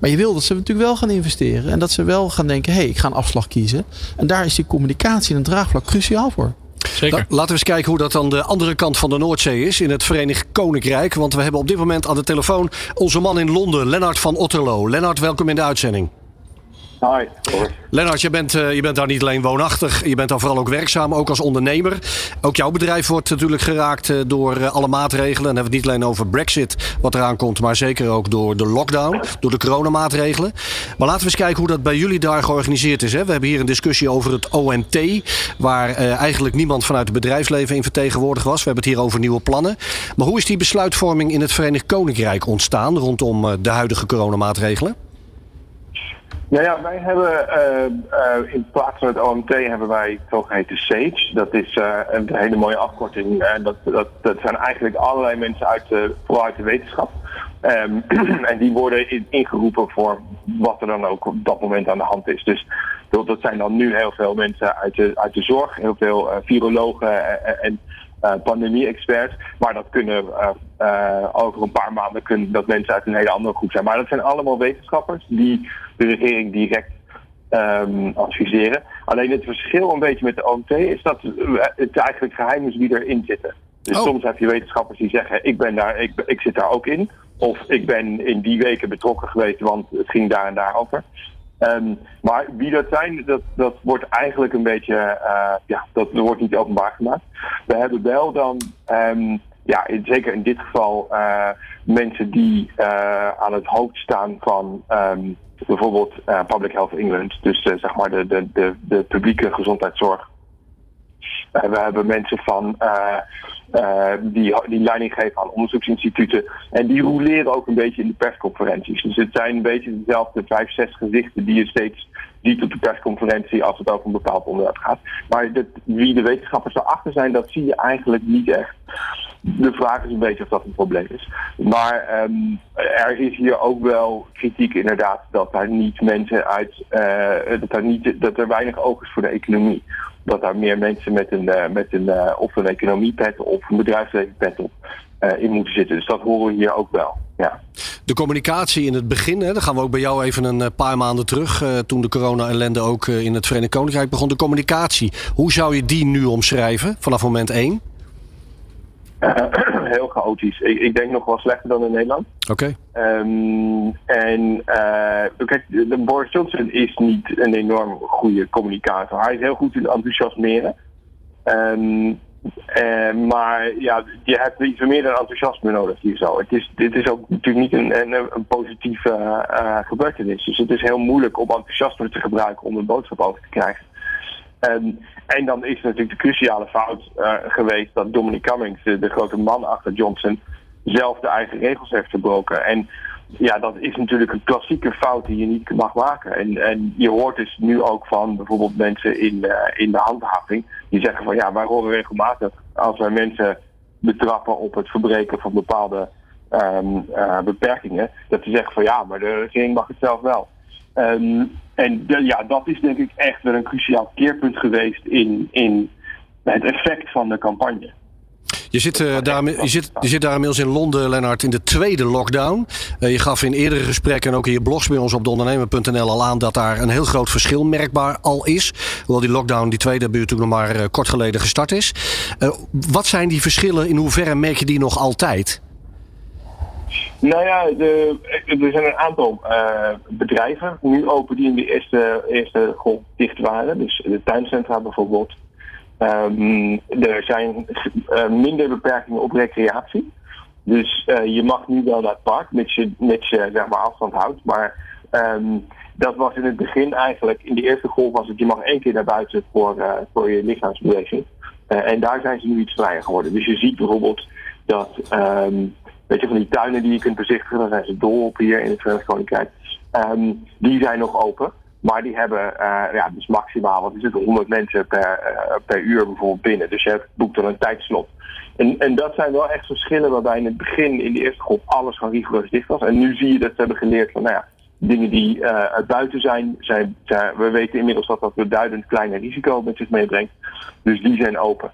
[SPEAKER 5] Maar je wil dat ze natuurlijk wel gaan investeren. En dat ze wel gaan denken, hé, hey, ik ga een afslag kiezen. En daar is die communicatie en een draagvlak cruciaal voor.
[SPEAKER 6] Zeker.
[SPEAKER 4] La, laten we eens kijken hoe dat aan de andere kant van de Noordzee is. In het Verenigd Koninkrijk. Want we hebben op dit moment aan de telefoon onze man in Londen, Lennart van Otterlo. Lennart, welkom in de uitzending.
[SPEAKER 7] Hi.
[SPEAKER 4] Lennart, je bent, uh, je bent daar niet alleen woonachtig, je bent daar vooral ook werkzaam, ook als ondernemer. Ook jouw bedrijf wordt natuurlijk geraakt uh, door uh, alle maatregelen. En dan hebben we het niet alleen over Brexit, wat eraan komt, maar zeker ook door de lockdown, door de coronamaatregelen. Maar laten we eens kijken hoe dat bij jullie daar georganiseerd is. Hè? We hebben hier een discussie over het OMT, waar eigenlijk niemand vanuit het bedrijfsleven in vertegenwoordigd was. We hebben het hier over nieuwe plannen. Maar hoe is die besluitvorming in het Verenigd Koninkrijk ontstaan rondom de huidige coronamaatregelen?
[SPEAKER 7] Nou ja, wij hebben uh, uh, in plaats van het OMT hebben wij zogeheten SAGE. Dat is uh, een hele mooie afkorting. En dat, dat, dat zijn eigenlijk allerlei mensen uit de, vooral uit de wetenschap. Um, en die worden in, ingeroepen voor wat er dan ook op dat moment aan de hand is. Dus dat zijn dan nu heel veel mensen uit de, uit de zorg, heel veel virologen en, eh, pandemie-experts. Maar dat kunnen eh, eh, over een paar maanden kunnen dat mensen uit een hele andere groep zijn. Maar dat zijn allemaal wetenschappers die de regering direct ehm, adviseren. Alleen het verschil een beetje met de OMT is dat het eigenlijk geheim is wie erin zitten. Dus
[SPEAKER 4] Oh.
[SPEAKER 7] soms heb je wetenschappers die zeggen: ik, ben daar, ik, ik zit daar ook in. Of ik ben in die weken betrokken geweest, want het ging daar en daar over. Ehm, maar wie dat zijn, dat, dat wordt eigenlijk een beetje, eh, ja, dat wordt niet openbaar gemaakt. We hebben wel dan, ehm, ja, in- zeker in dit geval, eh, mensen die eh, aan het hoofd staan van bijvoorbeeld eh, Public Health England, dus eh, zeg maar de, de, de, de publieke gezondheidszorg. Eh, we hebben mensen van, die, die leiding geven aan onderzoeksinstituten. En die roleren ook een beetje in de persconferenties. Dus het zijn een beetje dezelfde vijf, zes gezichten die je steeds ziet op de persconferentie als het over een bepaald onderwerp gaat. Maar dat, wie de wetenschappers daarachter zijn, dat zie je eigenlijk niet echt. De vraag is een beetje of dat een probleem is. Maar ehm, er is hier ook wel kritiek inderdaad dat daar niet mensen uit, eh, dat, daar niet, dat er weinig oog is voor de economie. Dat daar meer mensen met een, eh, met een eh, of een economiepet of een bedrijfslevenpet op in moeten zitten. Dus dat horen we hier ook wel. Ja.
[SPEAKER 4] De communicatie in het begin, hè, dan gaan we ook bij jou even een eh, paar maanden terug. eh, toen de corona-ellende ook eh, in het Verenigd Koninkrijk begon. De communicatie, hoe zou je die nu omschrijven vanaf moment 1?
[SPEAKER 7] Eh, heel chaotisch. Ik, ik denk nog wel slechter dan in Nederland.
[SPEAKER 4] Oké.
[SPEAKER 7] Ehm, en eh, kijk, de, de Boris Johnson is niet een enorm goede communicator. Hij is heel goed in enthousiasmeren. Ehm, eh, maar ja, je hebt iets meer dan enthousiasme nodig hier zo. Het is, dit is ook natuurlijk niet een, een, positieve eh, gebeurtenis. Dus het is heel moeilijk om enthousiasme te gebruiken om een boodschap over te krijgen. Ehm, en dan is natuurlijk de cruciale fout eh, geweest dat Dominic Cummings, de, de grote man achter Johnson, zelf de eigen regels heeft verbroken. En ja, dat is natuurlijk een klassieke fout die je niet mag maken. En, en je hoort dus nu ook van bijvoorbeeld mensen in, eh, in de handhaving die zeggen van ja, wij horen regelmatig als wij mensen betrappen op het verbreken van bepaalde ehm, eh, beperkingen, dat ze zeggen van ja, maar de regering mag het zelf wel. Ehm, en ja, dat is denk ik echt wel een cruciaal keerpunt geweest in, in het effect van de campagne.
[SPEAKER 4] Je zit, eh, daar, je, zit, je zit daar inmiddels in Londen, Lennart, in de tweede lockdown. Eh, je gaf in eerdere gesprekken en ook in je blogs bij ons op deondernemer.nl al aan dat daar een heel groot verschil merkbaar al is. Hoewel die lockdown, die tweede, bij u natuurlijk nog maar eh, kort geleden gestart is. Wat zijn die verschillen? In hoeverre merk je die nog altijd?
[SPEAKER 7] Nou ja, de, er zijn een aantal bedrijven nu open die in de eerste, eerste golf dicht waren. Dus de tuincentra bijvoorbeeld. Ehm, er zijn eh, minder beperkingen op recreatie. Dus eh, je mag nu wel naar het park, mits je, zeg maar, afstand houdt. Maar ehm, dat was in het begin eigenlijk, in de eerste golf was het, je mag één keer naar buiten voor, eh, voor je lichaamsbeweging. En daar zijn ze nu iets vrijer geworden. Dus je ziet bijvoorbeeld dat, ehm, weet je, van die tuinen die je kunt bezichtigen, daar zijn ze dol op hier in het Verenigd Koninkrijk. Die zijn nog open. Maar die hebben eh, ja, dus maximaal, wat is het, 100 mensen per, eh, per uur bijvoorbeeld binnen. Dus je boekt dan een tijdslot. En, en dat zijn wel echt verschillen waarbij in het begin, in de eerste golf, alles gewoon rigoureus dicht was. En nu zie je dat ze hebben geleerd van, nou ja, dingen die uit buiten zijn, zijn, we weten inmiddels dat dat een beduidend kleiner risico met zich meebrengt. Dus die zijn open.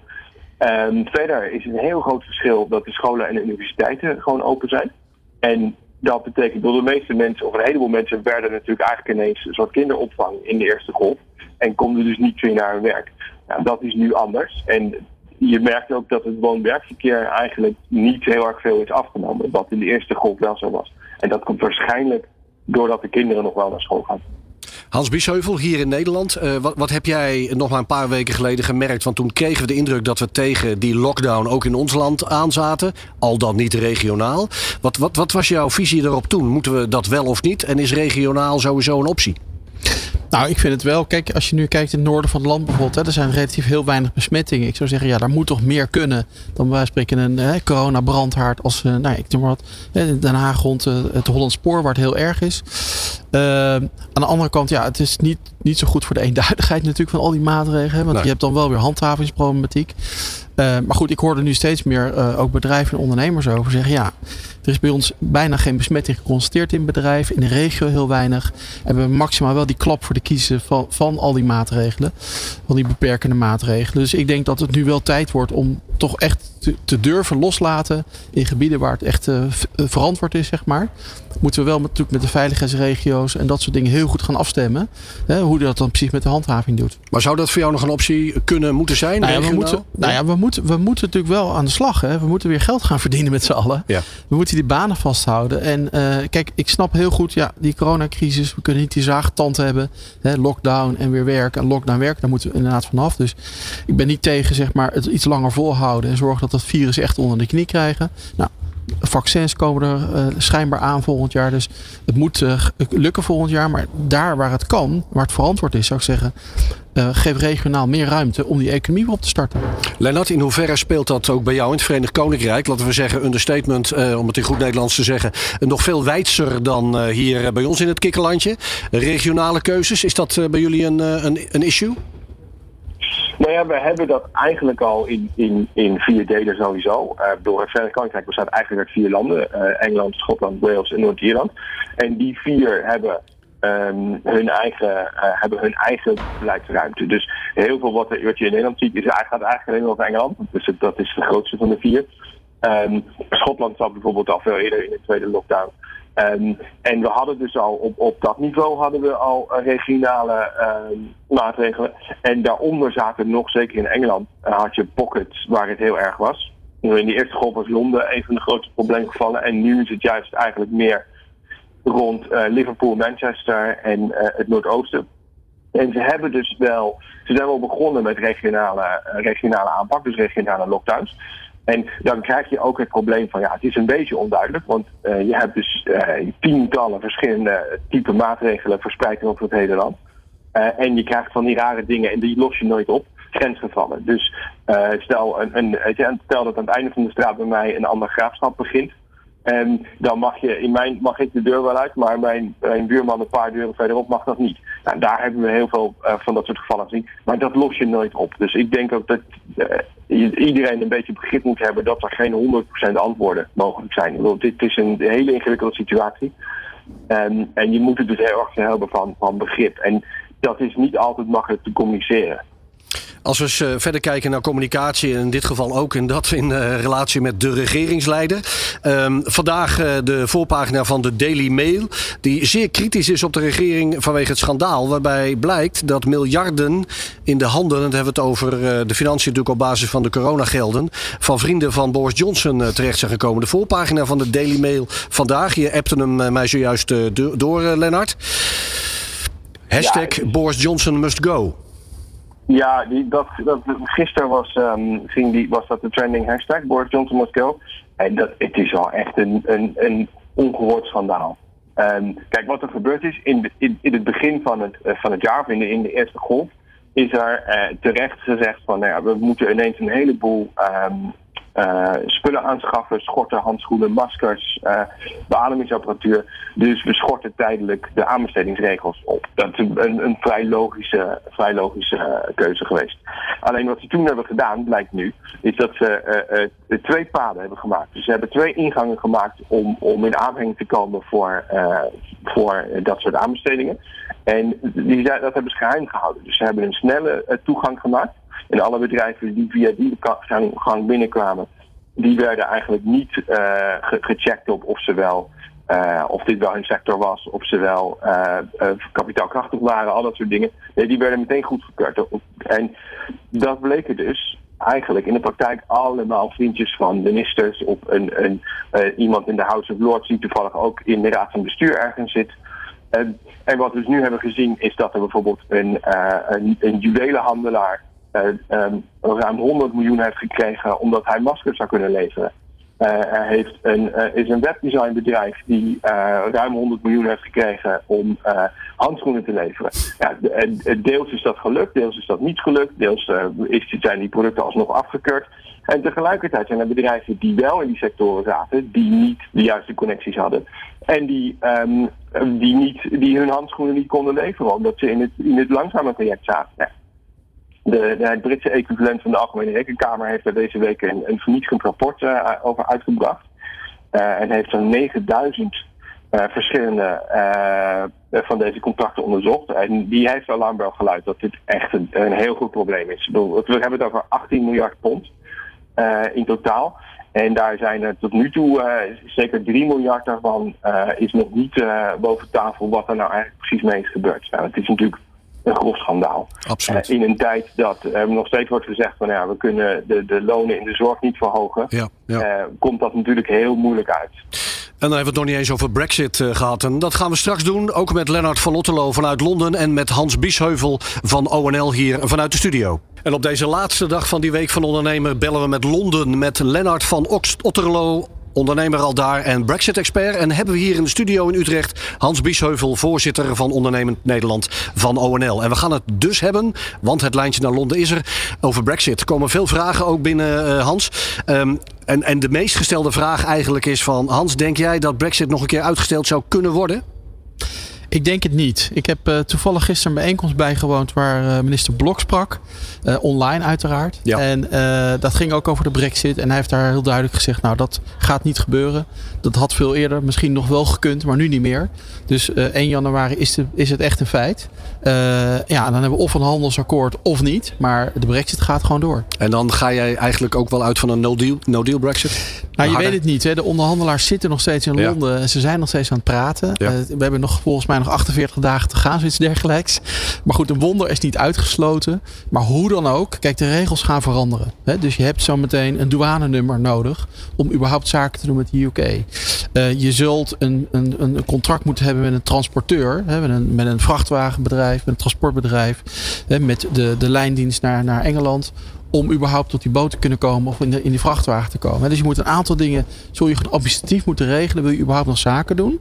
[SPEAKER 7] Ehm, verder is een heel groot verschil dat de scholen en de universiteiten gewoon open zijn. En dat betekent dat de meeste mensen, of een heleboel mensen, werden natuurlijk eigenlijk ineens een soort kinderopvang in de eerste golf. En konden dus niet meer naar hun werk. Dat is nu anders. En je merkt ook dat het woon-werkverkeer eigenlijk niet heel erg veel is afgenomen. Wat in de eerste golf wel zo was. En dat komt waarschijnlijk doordat de kinderen nog wel naar school gaan.
[SPEAKER 4] Hans Biesheuvel, hier in Nederland. Eh, wat, wat heb jij nog maar een paar weken geleden gemerkt? Want toen kregen we de indruk dat we tegen die lockdown ook in ons land aanzaten. Al dan niet regionaal. Wat, wat, wat was jouw visie erop toen? Moeten we dat wel of niet? En is regionaal sowieso een optie?
[SPEAKER 5] Nou, ik vind het wel. Kijk, als je nu kijkt in het noorden van het land bijvoorbeeld, hè, er zijn relatief heel weinig besmettingen. Ik zou zeggen, ja, daar moet toch meer kunnen dan bij wijze van spreken een hè, corona-brandhaard als, eh, nou, ik noem maar wat, hè, Den Haag rond eh, het Hollands Spoor, waar het heel erg is. Eh, aan de andere kant, ja, het is niet, niet zo goed voor de eenduidigheid natuurlijk van al die maatregelen. hè, Want
[SPEAKER 4] Nee.
[SPEAKER 5] je hebt dan wel weer handhavingsproblematiek. Eh, maar goed, ik hoorde nu steeds meer eh, ook bedrijven en ondernemers over zeggen: ja, er is bij ons bijna geen besmetting geconstateerd in bedrijven, in de regio heel weinig. En we hebben maximaal wel die klap voor de kiezen van, van al die maatregelen, al die beperkende maatregelen. Dus ik denk dat het nu wel tijd wordt om toch echt te, te durven loslaten in gebieden waar het echt eh, eh, verantwoord is, zeg maar. Moeten we wel met, natuurlijk met de veiligheidsregio's en dat soort dingen heel goed gaan afstemmen. Hè, hoe dat dan precies met de handhaving doet.
[SPEAKER 4] Maar zou dat voor jou nog een optie kunnen moeten zijn?
[SPEAKER 5] Nou ja, we moeten, nou ja, we, moeten, we moeten natuurlijk wel aan de slag. Hè. We moeten weer geld gaan verdienen met z'n allen.
[SPEAKER 4] Ja.
[SPEAKER 5] We moeten die banen vasthouden. En eh, kijk, ik snap heel goed, ja, die coronacrisis. We kunnen niet die zaagtand hebben. Hè, lockdown en weer werken. En lockdown werken, daar moeten we inderdaad vanaf. Dus ik ben niet tegen, zeg maar, het iets langer volhouden. En zorgen dat dat virus echt onder de knie krijgen. Nou, vaccins komen er eh, schijnbaar aan volgend jaar. Dus het moet eh, lukken volgend jaar. Maar daar waar het kan, waar het verantwoord is, zou ik zeggen. eh, geef regionaal meer ruimte om die economie weer op te starten.
[SPEAKER 4] Lennart, in hoeverre speelt dat ook bij jou in het Verenigd Koninkrijk? Laten we zeggen, understatement, om het in goed Nederlands te zeggen. Nog veel wijdser dan hier bij ons in het kikkerlandje. Regionale keuzes, is dat bij jullie een, een, een issue?
[SPEAKER 7] Nou ja, we hebben dat eigenlijk al in, in, in vier delen sowieso. Uh, door het Verenigd Koninkrijk bestaat eigenlijk uit vier landen. eh, Engeland, Schotland, Wales en Noord-Ierland. En die vier hebben, ehm, hun, eigen, eh, hebben hun eigen beleidsruimte. Dus heel veel wat, wat je in Nederland ziet is, gaat eigenlijk alleen over Engeland. Dus dat is de grootste van de vier. Ehm, Schotland zat bijvoorbeeld al veel eerder in de tweede lockdown. Ehm, en we hadden dus al op, op dat niveau hadden we al eh, regionale ehm, maatregelen. En daaronder zaten nog, zeker in Engeland, eh, had je pockets waar het heel erg was. In de eerste golf was Londen een van de grootste probleemgevallen. En nu is het juist eigenlijk meer rond eh, Liverpool, Manchester en het Noordoosten. En ze hebben dus wel, ze zijn wel begonnen met regionale, regionale aanpak, dus regionale lockdowns. En dan krijg je ook het probleem van, ja, het is een beetje onduidelijk, want eh, je hebt dus eh, tientallen verschillende type maatregelen verspreid over het hele land. Eh, en je krijgt van die rare dingen en die los je nooit op. Grensgevallen. Dus stel, een, een, stel dat aan het einde van de straat bij mij een ander graafschap begint. En dan mag, je, in mijn, mag ik de deur wel uit, maar mijn, mijn buurman een paar deuren verderop mag dat niet. Nou, daar hebben we heel veel eh, van dat soort gevallen gezien. Maar dat los je nooit op. Dus ik denk ook dat eh, iedereen een beetje begrip moet hebben dat er geen 100% antwoorden mogelijk zijn. Bedoel, dit is een hele ingewikkelde situatie. En, en je moet het dus heel erg hebben van, van begrip. En dat is niet altijd makkelijk te communiceren.
[SPEAKER 4] Als we eens eh, verder kijken naar communicatie, en in dit geval ook in dat in eh, relatie met de regeringsleider. Ehm, vandaag eh, de voorpagina van de Daily Mail, die zeer kritisch is op de regering vanwege het schandaal. Waarbij blijkt dat miljarden in de handen, en dan hebben we het over de financiën natuurlijk op basis van de coronagelden, van vrienden van Boris Johnson terecht zijn gekomen. De voorpagina van de Daily Mail vandaag, je appte hem mij zojuist do- door, Lennart. Hashtag
[SPEAKER 7] Ja,
[SPEAKER 4] Boris Johnson must go.
[SPEAKER 7] Ja, die, dat, dat, gisteren was, ehm, ging die, was dat de trending hashtag, Boris Johnson must. En dat, het is wel echt een, een, een ongehoord schandaal. Ehm, kijk, wat er gebeurd is, in, in, in het begin van het, eh, van het jaar, of in de, eerste golf, is er eh, terecht gezegd van, nou ja, we moeten ineens een heleboel ehm, eh, spullen aanschaffen, schorten, handschoenen, maskers, eh, beademingsapparatuur. Dus we schorten tijdelijk de aanbestedingsregels op. Dat is een, een, vrij logische, vrij logische eh, keuze geweest. Alleen wat ze toen hebben gedaan, blijkt nu, is dat ze twee paden hebben gemaakt. Dus ze hebben twee ingangen gemaakt om, om in aanmerking te komen voor, voor dat soort aanbestedingen. En die, dat hebben ze geheim gehouden. Dus ze hebben een snelle toegang gemaakt. En alle bedrijven die via die gang binnenkwamen, die werden eigenlijk niet eh, ge- gecheckt op of ze wel eh, of dit wel hun sector was, of ze wel eh, kapitaalkrachtig waren, al dat soort dingen. Nee, die werden meteen goedgekeurd. En dat bleken dus eigenlijk in de praktijk allemaal vriendjes van ministers of een, een, iemand in de House of Lords die toevallig ook in de raad van bestuur ergens zit. En, wat we dus nu hebben gezien is dat er bijvoorbeeld een, een, een juwelenhandelaar eh, ehm, ruim 100 miljoen heeft gekregen omdat hij maskers zou kunnen leveren. Eh, er heeft een, eh, is een webdesignbedrijf die ruim 100 miljoen heeft gekregen om handschoenen te leveren. Ja, de- deels is dat gelukt, deels is dat niet gelukt, deels is, zijn die producten alsnog afgekeurd. En tegelijkertijd zijn er bedrijven die wel in die sectoren zaten, die niet de juiste connecties hadden. En die, ehm, die, niet, die hun handschoenen niet konden leveren, omdat ze in het, in het langzame traject zaten. De, de, Britse equivalent van de Algemene Rekenkamer heeft er deze week een, vernietigend rapport eh, over uitgebracht. Eh, en heeft zo'n 9000 eh, verschillende van deze contracten onderzocht. En die heeft alarmbel geluid dat dit echt een, een heel goed probleem is. Ik bedoel, we hebben het over 18 miljard pond. in totaal. En daar zijn er tot nu toe zeker 3 miljard daarvan is nog niet boven tafel wat er nou eigenlijk precies mee is gebeurd. Nou, het is natuurlijk een grof schandaal.
[SPEAKER 4] Absoluut.
[SPEAKER 7] Eh, in een tijd dat er nog steeds wordt gezegd van ja, we kunnen de, de lonen in de zorg niet verhogen.
[SPEAKER 4] Ja, ja.
[SPEAKER 7] eh, komt dat natuurlijk heel moeilijk uit.
[SPEAKER 4] En dan hebben we het nog niet eens over Brexit eh, gehad. En dat gaan we straks doen. Ook met Lennart van Otterlo vanuit Londen. En met Hans Biesheuvel van ONL hier vanuit de studio. En op deze laatste dag van die Week van Ondernemer bellen we met Londen. Met Lennart van Otterlo. Ondernemer al daar en Brexit-expert. En hebben we hier in de studio in Utrecht Hans Biesheuvel, voorzitter van Ondernemend Nederland van ONL. En we gaan het dus hebben, want het lijntje naar Londen is er, over Brexit. Er komen veel vragen ook binnen, eh, Hans. Ehm, en, en de meest gestelde vraag eigenlijk is van... Hans, denk jij dat Brexit nog een keer uitgesteld zou kunnen worden?
[SPEAKER 5] Ik denk het niet. Ik heb eh, toevallig gisteren een bijeenkomst bijgewoond waar eh, minister Blok sprak. Eh, online uiteraard.
[SPEAKER 4] Ja.
[SPEAKER 5] En dat ging ook over de brexit. En hij heeft daar heel duidelijk gezegd, nou dat gaat niet gebeuren. Dat had veel eerder misschien nog wel gekund, maar nu niet meer. Dus eh 1 januari is, de, is het echt een feit. Eh, ja, dan hebben we of een handelsakkoord of niet. Maar de brexit gaat gewoon door.
[SPEAKER 4] En dan ga jij eigenlijk ook wel uit van een no-deal no deal Brexit?
[SPEAKER 5] Nou, je weet het niet. Hè? De onderhandelaars zitten nog steeds in. Londen. en Ze zijn nog steeds aan het praten.
[SPEAKER 4] Ja.
[SPEAKER 5] Eh, we hebben nog volgens mij nog 48 dagen te gaan, zoiets dergelijks. Maar goed, een wonder is niet uitgesloten. Maar hoe dan ook, kijk, de regels gaan veranderen. Hè? Dus je hebt zometeen een douanenummer nodig om überhaupt zaken te doen met de UK. Eh, je zult een, een, een contract moeten hebben met een transporteur, hè? Met, een, met een vrachtwagenbedrijf, met een transportbedrijf, hè? met de, de lijndienst naar, naar Engeland om überhaupt tot die boot te kunnen komen of in, de, in die vrachtwagen te komen. Dus je moet een aantal dingen, zul je administratief moeten regelen, wil je überhaupt nog zaken doen.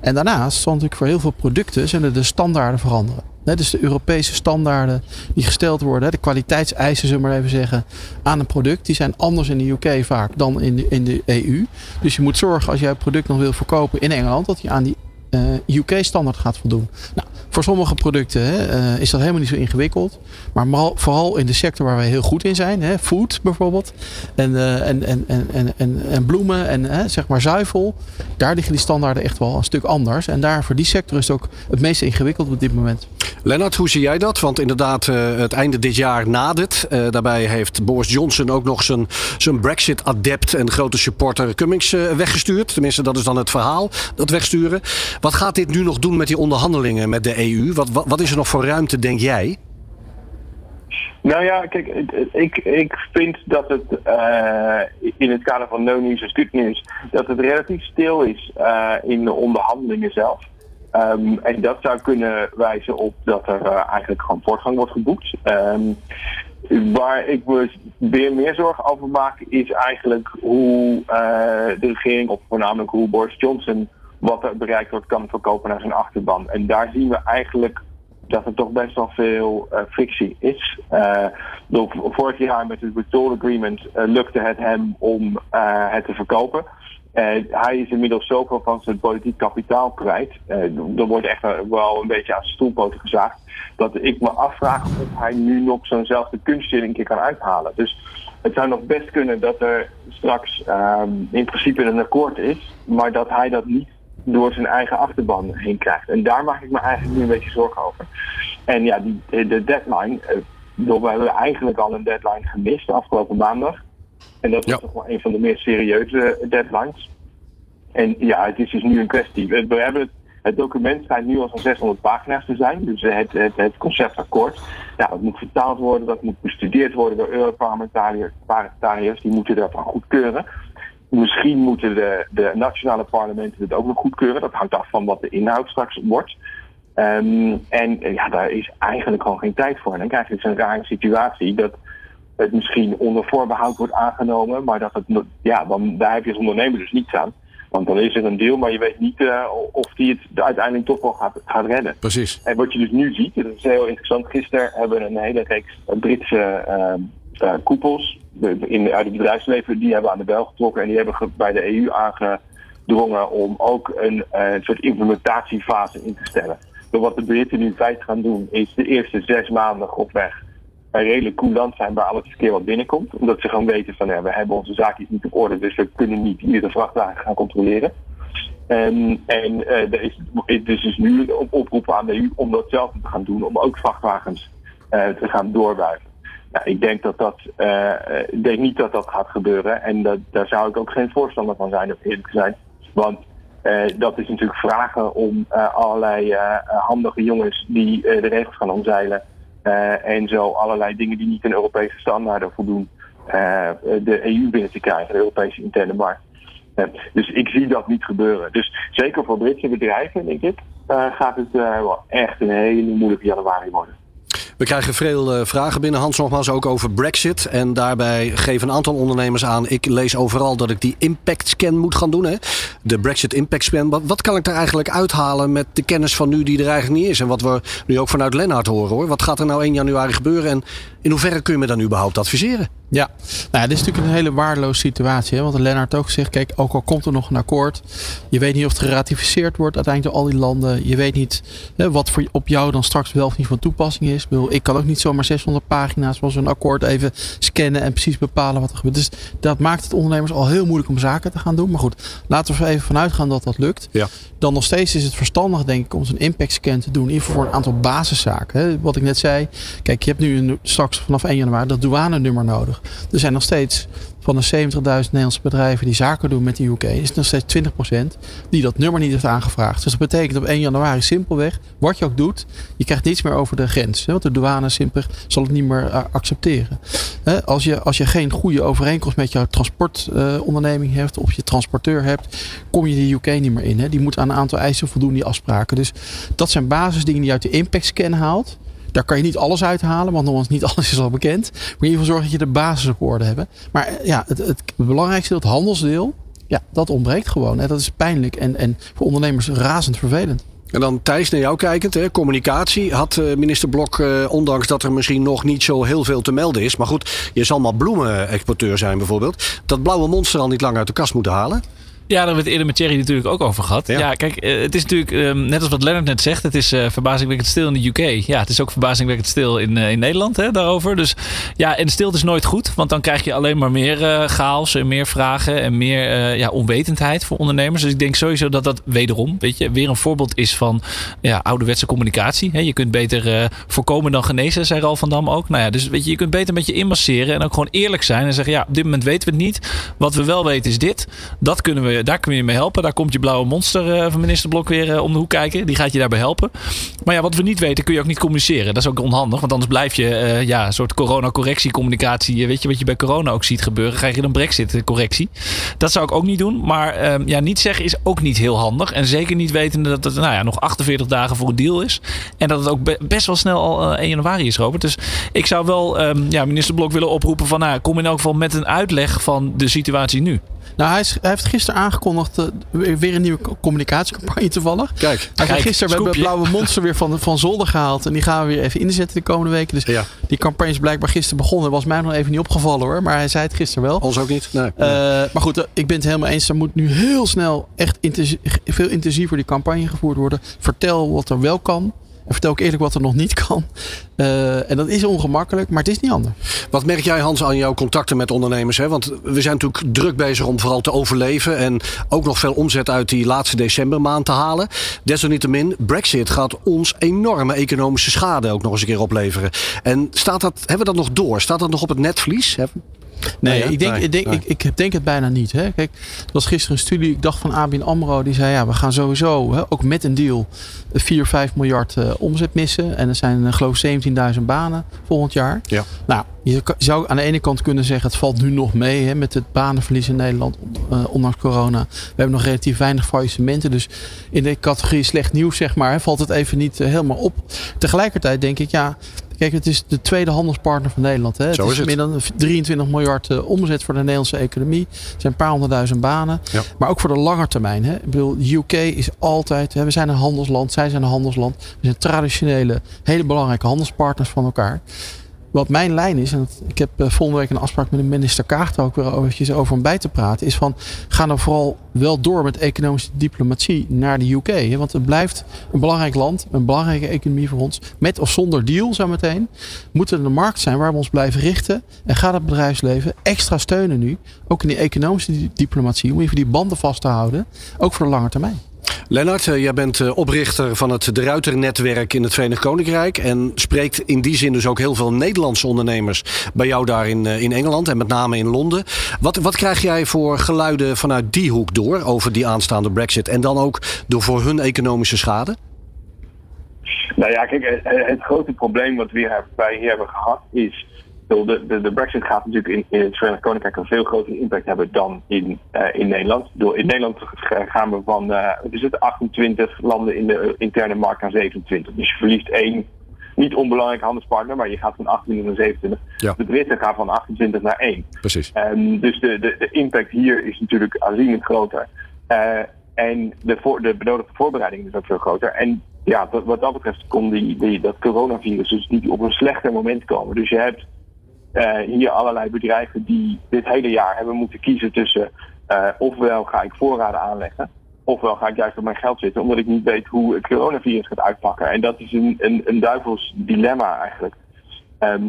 [SPEAKER 5] En daarnaast zal natuurlijk voor heel veel producten zullen de standaarden veranderen. Dus de Europese standaarden die gesteld worden, de kwaliteitseisen, zullen we maar even zeggen, aan een product, die zijn anders in de UK vaak dan in de, in de EU. Dus je moet zorgen als jij het product nog wil verkopen in Engeland, dat je aan die eh, UK-standaard gaat voldoen. Nou, voor sommige producten hè, eh, is dat helemaal niet zo ingewikkeld. Maar vooral- in de sector waar wij heel goed in zijn, hè, food bijvoorbeeld, en, eh, en, en, en, en, en, en bloemen en hè, zeg maar zuivel, daar liggen die standaarden echt wel een stuk anders. En daar voor die sector is het ook het meest ingewikkeld op dit moment.
[SPEAKER 4] Lennart, hoe zie jij dat? Want inderdaad, eh, het einde dit jaar nadert. Daarbij heeft Boris Johnson ook nog zijn, zijn Brexit-adept en grote supporter Cummings weggestuurd. Tenminste, dat is dan het verhaal, dat wegsturen. Wat gaat dit nu nog doen met die onderhandelingen met de EU? Wat, wat, wat is er nog voor ruimte, denk jij?
[SPEAKER 7] Nou ja, kijk, ik, ik vind dat het eh, in het kader van no news is good news, dat het relatief stil is eh, in de onderhandelingen zelf. Ehm, en dat zou kunnen wijzen op dat er eh, eigenlijk gewoon voortgang wordt geboekt. Ehm, waar ik me weer meer zorgen over maak, is eigenlijk hoe de regering, of voornamelijk hoe Boris Johnson, wat er bereikt wordt, kan verkopen naar zijn achterban. En daar zien we eigenlijk dat er toch best wel veel eh, frictie is. Door vorig jaar met het Withdrawal Agreement eh, lukte het hem om het te verkopen. Hij is inmiddels zoveel van zijn politiek kapitaal kwijt. Er wordt echt wel een beetje aan zijn stoelpoten gezaagd. Dat ik me afvraag of hij nu nog zo'nzelfde kunstje een keer kan uithalen. Dus het zou nog best kunnen dat er straks ehm, in principe een akkoord is. Maar dat hij dat niet door zijn eigen achterban heen krijgt. En daar maak ik me eigenlijk nu een beetje zorgen over. En ja, die, de, de deadline. eh, we hebben eigenlijk al een deadline gemist afgelopen maandag. En dat is
[SPEAKER 4] Ja.
[SPEAKER 7] toch wel een van de meer serieuze deadlines. En ja, het is dus nu een kwestie. We, we hebben het, het document schijnt nu al zo'n 600 pagina's te zijn. Dus het, het, het conceptakkoord. Ja, dat moet vertaald worden, dat moet bestudeerd worden door Europarlementariërs. parlementariërs, Die moeten daarvan goedkeuren. Misschien moeten de, de nationale parlementen het ook nog goedkeuren. Dat hangt af van wat de inhoud straks wordt. Ehm, en eh, ja, daar is eigenlijk gewoon geen tijd voor. En dan krijg je dus een rare situatie dat het misschien onder voorbehoud wordt aangenomen, maar dat het, ja, dan, daar heb je als ondernemer dus niets aan. Want dan is er een deal, maar je weet niet eh, of die het uiteindelijk toch wel gaat, gaat redden.
[SPEAKER 4] Precies.
[SPEAKER 7] En wat je dus nu ziet, dat is heel interessant. Gisteren hebben we een hele reeks Britse eh, eh, koepels in, uit het bedrijfsleven, die hebben aan de bel getrokken en die hebben bij de EU aangedrongen om ook een eh, soort implementatiefase in te stellen. Dus wat de Britten nu in feite gaan doen, is de eerste zes maanden grofweg een redelijk coulant zijn waar alles een keer wat binnenkomt. Omdat ze gewoon weten van ja, we hebben onze zaakjes niet op orde, dus we kunnen niet iedere vrachtwagen gaan controleren. En, en eh, er is dus is nu een oproep aan de EU om dat zelf te gaan doen, om ook vrachtwagens eh, te gaan doorbuigen. Ik denk dat dat, eh, ik denk niet dat dat gaat gebeuren. En dat, daar zou ik ook geen voorstander van zijn, om eerlijk te zijn. Want eh, dat is natuurlijk vragen om eh, allerlei handige jongens die de regels gaan omzeilen. en zo allerlei dingen die niet aan Europese standaarden voldoen, de EU binnen te krijgen, de Europese interne markt. Dus ik zie dat niet gebeuren. Dus zeker voor Britse bedrijven, denk ik, gaat het wel echt een hele moeilijke januari worden.
[SPEAKER 4] We krijgen veel eh, vragen binnen, Hans, nogmaals ook over Brexit. En daarbij geven een aantal ondernemers aan. Ik lees overal dat ik die impact scan moet gaan doen. Hè? De Brexit impact scan. Wat, wat kan ik daar eigenlijk uithalen met de kennis van nu die er eigenlijk niet is? En wat we nu ook vanuit Lennart horen hoor. Wat gaat er nou 1 januari gebeuren? En in hoeverre kun je me dan überhaupt adviseren?
[SPEAKER 5] Ja, nou ja, dit is natuurlijk een hele waardeloze situatie. Hè? Want Lennart ook zegt, kijk, ook al komt er nog een akkoord. Je weet niet of het geratificeerd wordt uiteindelijk door al die landen. Je weet niet hè, wat voor, op jou dan straks wel of niet van toepassing is. Ik, bedoel, ik kan ook niet zomaar 600 pagina's van zo'n akkoord even scannen en precies bepalen wat er gebeurt. Dus dat maakt het ondernemers al heel moeilijk om zaken te gaan doen. Maar goed, laten we er even vanuit gaan dat dat lukt.
[SPEAKER 4] Ja.
[SPEAKER 5] Dan nog steeds is het verstandig, denk ik, om zo'n impact scan te doen. In ieder geval voor een aantal basiszaken. Hè? Wat ik net zei. Kijk, je hebt nu een, straks vanaf 1 januari dat douanenummer nodig. Er zijn nog steeds van de 70.000 Nederlandse bedrijven die zaken doen met de UK, is nog steeds 20% die dat nummer niet heeft aangevraagd. Dus dat betekent op 1 januari simpelweg, wat je ook doet, je krijgt niets meer over de grens. Want de douane simpelweg zal het niet meer uh, accepteren. Als, je, als je geen goede overeenkomst met jouw transportonderneming uh, hebt of je transporteur hebt, kom je de UK niet meer in. Die moet aan een aantal eisen voldoen, die afspraken. Dus dat zijn basisdingen die je uit de impact scan haalt. Daar kan je niet alles uithalen, want nogmaals, niet alles is al bekend. Maar in ieder geval zorg dat je de basis op orde hebt. Maar ja, het, het belangrijkste het handelsdeel, ja, dat ontbreekt gewoon. En dat is pijnlijk en, en voor ondernemers razend vervelend.
[SPEAKER 4] En dan Thijs, naar jou kijkend, hè, communicatie. Had uh, minister Blok, uh, ondanks dat er misschien nog niet zo heel veel te melden is. Maar goed, je zal maar bloemenexporteur zijn bijvoorbeeld. Dat blauwe monster al niet lang uit de kast moeten halen.
[SPEAKER 6] Ja, daar hebben we het eerder met Thierry natuurlijk ook over gehad. Ja, ja kijk, uh, het is natuurlijk, um, net als wat Lennart net zegt, het is uh, verbazingwekkend stil in de UK. Ja, het is ook verbazingwekkend stil in, uh, in Nederland hè, daarover. Dus ja, en stilte is nooit goed, want dan krijg je alleen maar meer chaos en meer vragen en meer ja, onwetendheid voor ondernemers. Dus ik denk sowieso dat dat wederom, weet je, weer een voorbeeld is van ja, ouderwetse communicatie. Hè. Je kunt beter voorkomen dan genezen, zei Ralf van Dam ook. Nou ja, dus weet je, je kunt beter met je inmasseren en ook gewoon eerlijk zijn en zeggen, ja, op dit moment weten we het niet. Wat we wel weten is dit. Dat kunnen we daar kun je mee helpen. Daar komt je blauwe monster uh, van minister Blok weer uh, om de hoek kijken. Die gaat je daarbij helpen. Maar ja, wat we niet weten kun je ook niet communiceren. Dat is ook onhandig. Want anders blijf je ja, een soort corona-correctiecommunicatie. Weet je wat je bij corona ook ziet gebeuren? Krijg je dan brexit-correctie. Dat zou ik ook niet doen. Maar ehm, ja, niet zeggen is ook niet heel handig. En zeker niet wetende dat het nou ja, nog 48 dagen voor een deal is. En dat het ook be best wel snel al 1 januari is, Robert. Dus ik zou wel um, ja, minister Blok willen oproepen van... Nou, kom in elk geval met een uitleg van de situatie nu.
[SPEAKER 5] Nou, hij, is, hij, heeft gisteren aangekondigd uh, weer een nieuwe communicatiecampagne toevallig.
[SPEAKER 4] Kijk,
[SPEAKER 5] hij heeft gisteren we hebben het blauwe monster weer van, van zolder gehaald. En die gaan we weer even inzetten de komende weken. Dus ja. die campagne is blijkbaar gisteren begonnen. Was mij nog even niet opgevallen hoor. Maar hij zei het gisteren wel.
[SPEAKER 4] Ons ook niet. Nee.
[SPEAKER 5] Uh, maar goed, uh, ik ben het helemaal eens. Er moet nu heel snel echt intensie veel intensiever die campagne gevoerd worden. Vertel wat er wel kan. En vertel ook eerlijk wat er nog niet kan. Uh, en dat is ongemakkelijk, maar het is niet anders.
[SPEAKER 4] Wat merk jij, Hans, aan jouw contacten met ondernemers? Hè? Want we zijn natuurlijk druk bezig om vooral te overleven. En ook nog veel omzet uit die laatste decembermaand te halen. Desalniettemin, Brexit gaat ons enorme economische schade ook nog eens een keer opleveren. En staat dat, hebben we dat nog door? Staat dat nog op het netvlies?
[SPEAKER 5] Nee, nee, ik, denk, nee, ik, denk, nee. ik, ik, denk het bijna niet. Hè. Kijk, er was gisteren een studie, ik dacht van ABN AMRO, die zei ja, we gaan sowieso, hè, ook met een deal, 4, 5 miljard uh, omzet missen. En er zijn uh, geloof ik 17.000 banen volgend jaar.
[SPEAKER 4] Ja.
[SPEAKER 5] Nou, je zou aan de ene kant kunnen zeggen, het valt nu nog mee hè, met het banenverlies in Nederland, uh, ondanks corona. We hebben nog relatief weinig faillissementen. Dus in de categorie slecht nieuws, zeg maar, hè, valt het even niet helemaal op. Tegelijkertijd denk ik, ja, Kijk, het is de tweede handelspartner van Nederland. Hè.
[SPEAKER 4] Zo
[SPEAKER 5] het
[SPEAKER 4] is,
[SPEAKER 5] is meer dan 23 miljard uh, omzet voor de Nederlandse economie. Er zijn een paar honderdduizend banen.
[SPEAKER 4] Ja.
[SPEAKER 5] Maar ook voor de lange termijn. Hè. Ik bedoel, de UK is altijd... Hè, we zijn een handelsland, zij zijn een handelsland. We zijn traditionele, hele belangrijke handelspartners van elkaar. Wat mijn lijn is, en ik heb uh, volgende week een afspraak met de minister Kaart ook weer eventjes over om bij te praten, is van ga nou vooral wel door met economische diplomatie naar de UK. Want het blijft een belangrijk land, een belangrijke economie voor ons. Met of zonder deal zometeen. Moet er een markt zijn waar we ons blijven richten. En gaat het bedrijfsleven extra steunen nu. Ook in die economische diplomatie. Om even die banden vast te houden. Ook voor de lange termijn.
[SPEAKER 4] Lennart, eh, jij bent eh, oprichter van het De Ruiter-netwerk in het Verenigd Koninkrijk. En spreekt in die zin dus ook heel veel Nederlandse ondernemers bij jou daar in, eh, in Engeland en met name in Londen. Wat, wat krijg jij voor geluiden vanuit die hoek door over die aanstaande Brexit? En dan ook door voor hun economische schade?
[SPEAKER 7] Nou ja, kijk, het, grote probleem wat we hier hebben gehad is. De, de, de Brexit gaat natuurlijk in, in het Verenigd Koninkrijk een veel grotere impact hebben dan in, eh, in Nederland. Door, in Nederland gaan we van eh we zitten 28 landen in de interne markt naar 27. Dus je verliest één niet onbelangrijk handelspartner, maar je gaat van 28 naar 27.
[SPEAKER 4] Ja.
[SPEAKER 7] De Britten gaan van 28 naar 1.
[SPEAKER 4] Precies.
[SPEAKER 7] Ehm, dus de, de, de impact hier is natuurlijk aanzienlijk groter. Eh, en de, voor, de benodigde voorbereiding is ook veel groter. En ja, wat, wat dat betreft kon die, die, dat coronavirus dus niet op een slechter moment komen. Dus je hebt eh, hier allerlei bedrijven die dit hele jaar hebben moeten kiezen tussen eh, ofwel ga ik voorraden aanleggen, ofwel ga ik juist op mijn geld zitten, omdat ik niet weet hoe het coronavirus gaat uitpakken. En dat is een, een, een duivels dilemma eigenlijk. Ehm,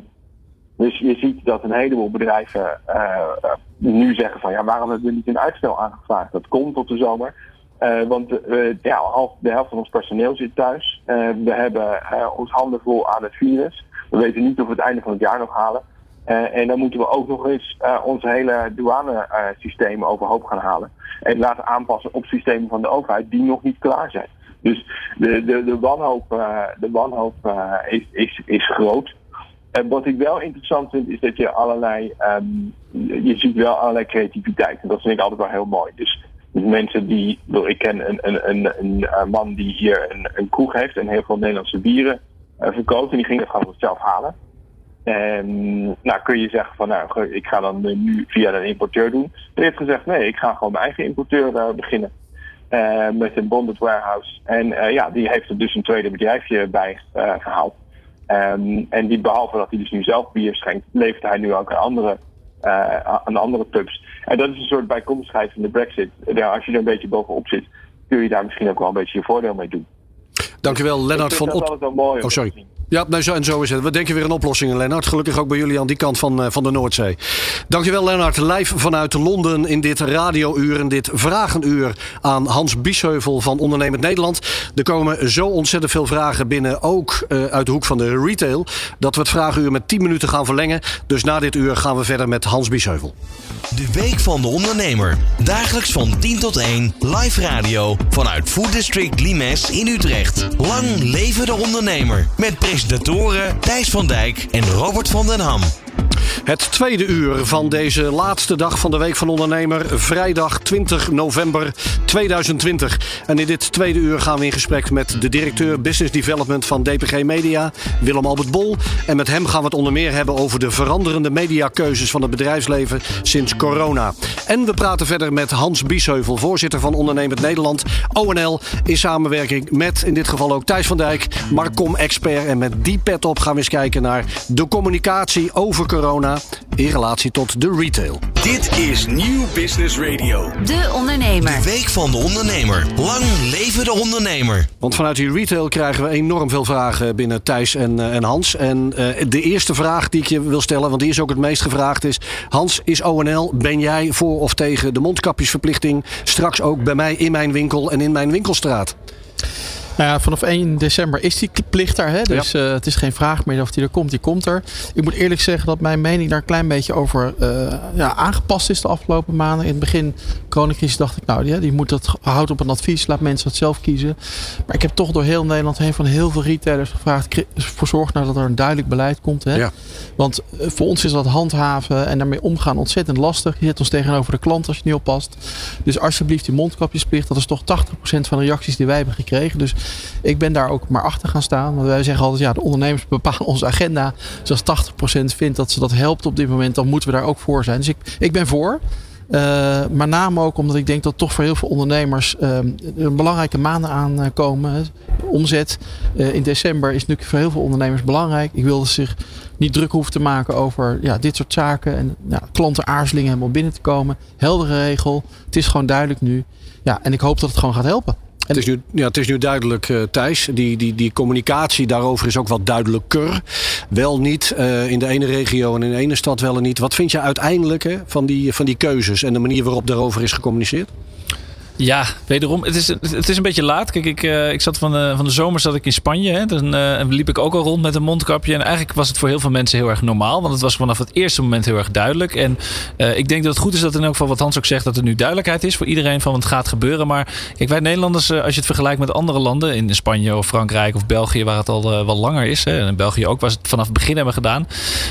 [SPEAKER 7] dus je ziet dat een heleboel bedrijven eh, eh, nu zeggen van ja, waarom hebben we niet een uitstel aangevraagd? Dat komt tot de zomer. Eh, want eh, ja, de helft van ons personeel zit thuis. Eh, we hebben eh, ons handen vol aan het virus. We weten niet of we het einde van het jaar nog halen. Eh, en dan moeten we ook nog eens eh, ons hele douanesysteem overhoop gaan halen. En laten aanpassen op systemen van de overheid die nog niet klaar zijn. Dus de, de, de wanhoop, eh, de wanhoop eh, is, is, is groot. En wat ik wel interessant vind, is dat je allerlei, ehm, je ziet wel allerlei creativiteit. En dat vind ik altijd wel heel mooi. Dus mensen die, ik ken een, een, een, een, eh, man die hier een, een kroeg heeft en heel veel Nederlandse bieren eh, verkoopt. En die ging het gewoon zelf halen. En nou kun je zeggen van nou, ik ga dan eh, nu via een importeur doen. Hij heeft gezegd nee, ik ga gewoon mijn eigen importeur eh, beginnen. Eh, met een bonded warehouse. En ja, die heeft er dus een tweede bedrijfje bij eh, gehaald. Ehm, en die, behalve dat hij dus nu zelf bier schenkt, levert hij nu ook aan andere, aan andere pubs. En dat is een soort bijkomstigheid van de Brexit. Als je er een beetje bovenop zit, kun je daar misschien ook wel een beetje je voordeel mee doen.
[SPEAKER 4] Dankjewel, Lennart van
[SPEAKER 7] vind dat
[SPEAKER 4] Ot.
[SPEAKER 7] altijd wel mooi. om
[SPEAKER 4] Oh, sorry. Ja, nee, zo, en zo is het. We denken weer aan oplossingen, Lennart. Gelukkig ook bij jullie aan die kant van, eh, van de Noordzee. Dankjewel, Lennart. Live vanuit Londen in dit radiouur en dit vragenuur aan Hans Biesheuvel van Ondernemend Nederland. Er komen zo ontzettend veel vragen binnen, ook eh, uit de hoek van de retail, dat we het vragenuur met 10 minuten gaan verlengen. Dus na dit uur gaan we verder met Hans Biesheuvel.
[SPEAKER 3] De Week van de Ondernemer. Dagelijks van 10 tot 1 live radio vanuit Food District Limes in Utrecht. Lang leven de ondernemer. Met presentatoren Thijs van Dijk en Robert van den Ham.
[SPEAKER 4] Het tweede uur van deze laatste dag van de Week van Ondernemer, vrijdag 20 november 2020. En in dit tweede uur gaan we in gesprek met de directeur Business Development van DPG Media, Willem Albert Bol. En met hem gaan we het onder meer hebben over de veranderende mediakeuzes van het bedrijfsleven sinds corona. En we praten verder met Hans Biesheuvel, voorzitter van Ondernemend Nederland, ONL, in samenwerking met in dit geval ook Thijs van Dijk, Marcom-expert. En met die pet op gaan we eens kijken naar de communicatie over corona in relatie tot de retail.
[SPEAKER 1] Dit is Nieuw Business Radio.
[SPEAKER 2] De Ondernemer.
[SPEAKER 3] De Week van de Ondernemer. Lang leven de ondernemer.
[SPEAKER 4] Want vanuit die retail krijgen we enorm veel vragen binnen Thijs en, eh, Hans. En eh, de eerste vraag die ik je wil stellen, want die is ook het meest gevraagd, is: Hans, is ONL, ben jij voor of tegen de mondkapjesverplichting straks ook bij mij in mijn winkel en in mijn winkelstraat?
[SPEAKER 5] Nou ja, vanaf 1 december is die plicht daar. Hè? Dus eh, het is geen vraag meer of die er komt. Die komt er. Ik moet eerlijk zeggen dat mijn mening daar een klein beetje over eh, ja, aangepast is de afgelopen maanden. In het begin coronacrisis dacht ik, nou die, die moet dat houdt op een advies. Laat mensen het zelf kiezen. Maar ik heb toch door heel Nederland heen van heel veel retailers gevraagd. Voor zorg nou dat er een duidelijk beleid komt. Hè?
[SPEAKER 4] Ja.
[SPEAKER 5] Want eh, voor ons is dat handhaven en daarmee omgaan ontzettend lastig. Je zet ons tegenover de klant als je niet oppast. Dus alsjeblieft die mondkapjesplicht. Dat is toch 80% van de reacties die wij hebben gekregen. Dus ik ben daar ook maar achter gaan staan. Want wij zeggen altijd, ja, de ondernemers bepalen onze agenda. Dus als 80% vindt dat ze dat helpt op dit moment, dan moeten we daar ook voor zijn. Dus ik, ik ben voor. Eh, maar name ook omdat ik denk dat toch voor heel veel ondernemers er belangrijke maanden aankomen. Omzet eh, in december is natuurlijk voor heel veel ondernemers belangrijk. Ik wil dat ze zich niet druk hoeven te maken over ja, dit soort zaken. En ja, klanten aarzelingen om binnen te komen. Heldere regel. Het is gewoon duidelijk nu. Ja, en ik hoop dat het gewoon gaat helpen.
[SPEAKER 4] Het is nu, ja, het is nu duidelijk, eh, Thijs. Die, die, die communicatie daarover is ook wat duidelijker. Wel niet eh, in de ene regio en in de ene stad wel en niet. Wat vind je uiteindelijk van, die, van die keuzes en de manier waarop daarover is gecommuniceerd?
[SPEAKER 6] Ja, wederom. Het is, het is een beetje laat. Kijk, ik, uh, ik zat van de, van de zomer zat ik in Spanje. Hè. Dan uh, liep ik ook al rond met een mondkapje. En eigenlijk was het voor heel veel mensen heel erg normaal. Want het was vanaf het eerste moment heel erg duidelijk. En uh, ik denk dat het goed is dat in elk geval wat Hans ook zegt... dat er nu duidelijkheid is voor iedereen van wat gaat gebeuren. Maar kijk, wij Nederlanders, als je het vergelijkt met andere landen... in Spanje of Frankrijk of België, waar het al wel langer is... Hè, en in België ook, waar ze het vanaf het begin hebben gedaan...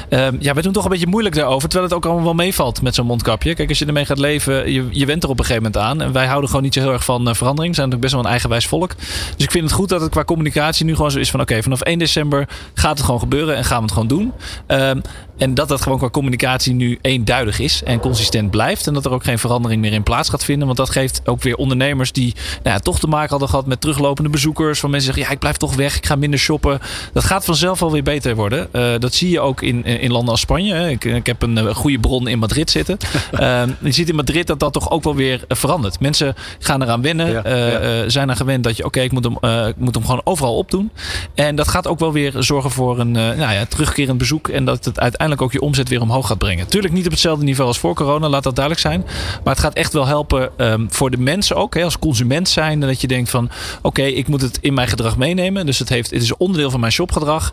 [SPEAKER 6] Ehm, ja, wij doen toch een beetje moeilijk daarover. Terwijl het ook allemaal wel meevalt met zo'n mondkapje. Kijk, als je ermee gaat leven, je, je went er op een gegeven moment aan. En wij houden gewoon niet zo heel erg van uh, verandering. We zijn natuurlijk best wel een eigenwijs volk. Dus ik vind het goed dat het qua communicatie nu gewoon zo is van... oké, vanaf 1 december gaat het gewoon gebeuren en gaan we het gewoon doen. Um, en dat dat gewoon qua communicatie nu eenduidig is en consistent blijft. En dat er ook geen verandering meer in plaats gaat vinden. Want dat geeft ook weer ondernemers die nou ja, toch te maken hadden gehad met teruglopende bezoekers. Van mensen zeggen, ja, ik blijf toch weg, ik ga minder shoppen. Dat gaat vanzelf alweer beter worden. Uh, dat zie je ook in, in landen als Spanje. Ik, ik heb een goede bron in Madrid zitten. uh, je ziet in Madrid dat dat toch ook wel weer verandert. Mensen gaan eraan wennen. Ja, ja. Uh, zijn er gewend dat je, oké, okay, ik, moet hem, uh, ik moet hem gewoon overal opdoen. En dat gaat ook wel weer zorgen voor een nou ja, terugkerend bezoek. En dat het uiteindelijk ook je omzet weer omhoog gaat brengen. Tuurlijk niet op hetzelfde niveau als voor corona, laat dat duidelijk zijn. Maar het gaat echt wel helpen um, voor de mensen ook. Hè, als consument zijn. Dat je denkt van, oké, okay, ik moet het in mijn gedrag meenemen. Dus het, heeft, het is onderdeel van mijn shopgedrag.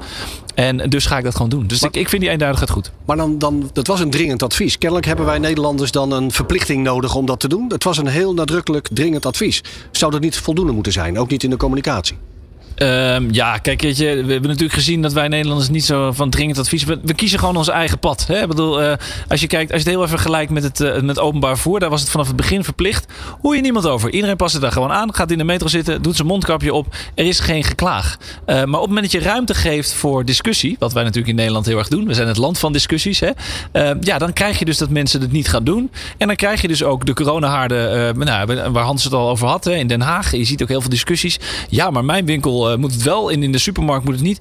[SPEAKER 6] En dus ga ik dat gewoon doen. Dus maar, ik, ik vind die eenduidigheid goed.
[SPEAKER 4] Maar dan, dan, dat was een dringend advies. Kennelijk hebben wij Nederlanders dan een verplichting nodig om dat te doen. Het was een heel nadrukkelijk dringend advies. Zou dat niet voldoende moeten zijn? Ook niet in de communicatie?
[SPEAKER 6] Um, ja, kijk, we hebben natuurlijk gezien dat wij Nederlanders niet zo van dringend advies. We, we kiezen gewoon ons eigen pad. Hè? Ik bedoel, uh, als je kijkt, als je het heel even vergelijkt met het uh, met openbaar vervoer, daar was het vanaf het begin verplicht. Hoor je niemand over. Iedereen past het daar gewoon aan, gaat in de metro zitten, doet zijn mondkapje op. Er is geen geklaag. Uh, maar op het moment dat je ruimte geeft voor discussie, wat wij natuurlijk in Nederland heel erg doen, we zijn het land van discussies, hè? ja, dan krijg je dus dat mensen het niet gaan doen. En dan krijg je dus ook de coronahaarden, nou, waar Hans het al over had, in Den Haag. Je ziet ook heel veel discussies. Ja, maar mijn winkel moet het wel en in de supermarkt moet het niet.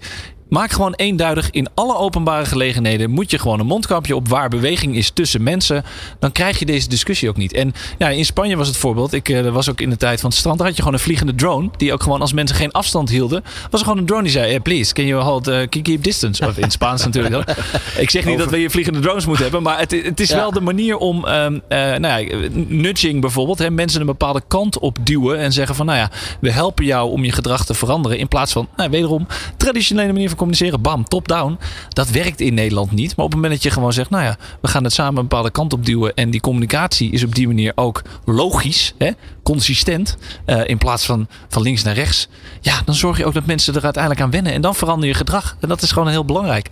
[SPEAKER 6] Maak gewoon eenduidig in alle openbare gelegenheden moet je gewoon een mondkapje op waar beweging is tussen mensen. Dan krijg je deze discussie ook niet. En ja, in Spanje was het voorbeeld. Ik uh, was ook in de tijd van het strand. Daar had je gewoon een vliegende drone. Die ook gewoon als mensen geen afstand hielden. Was er gewoon een drone die zei: hey, Please, can you hold uh, keep distance? Of in Spaans natuurlijk. Dan. Ik zeg niet Over. dat we hier vliegende drones moeten hebben. Maar het, het is ja. wel de manier om um, uh, nou ja, nudging bijvoorbeeld. Hè, mensen een bepaalde kant op duwen. En zeggen van nou ja, we helpen jou om je gedrag te veranderen. In plaats van nou, wederom traditionele manier van communiceren. Bam, top-down. Dat werkt in Nederland niet. Maar op het moment dat je gewoon zegt, nou ja, we gaan het samen een bepaalde kant op duwen. En die communicatie is op die manier ook logisch, hè, consistent. Uh, in plaats van van links naar rechts. Ja, dan zorg je ook dat mensen er uiteindelijk aan wennen. En dan verander je gedrag. En dat is gewoon heel belangrijk.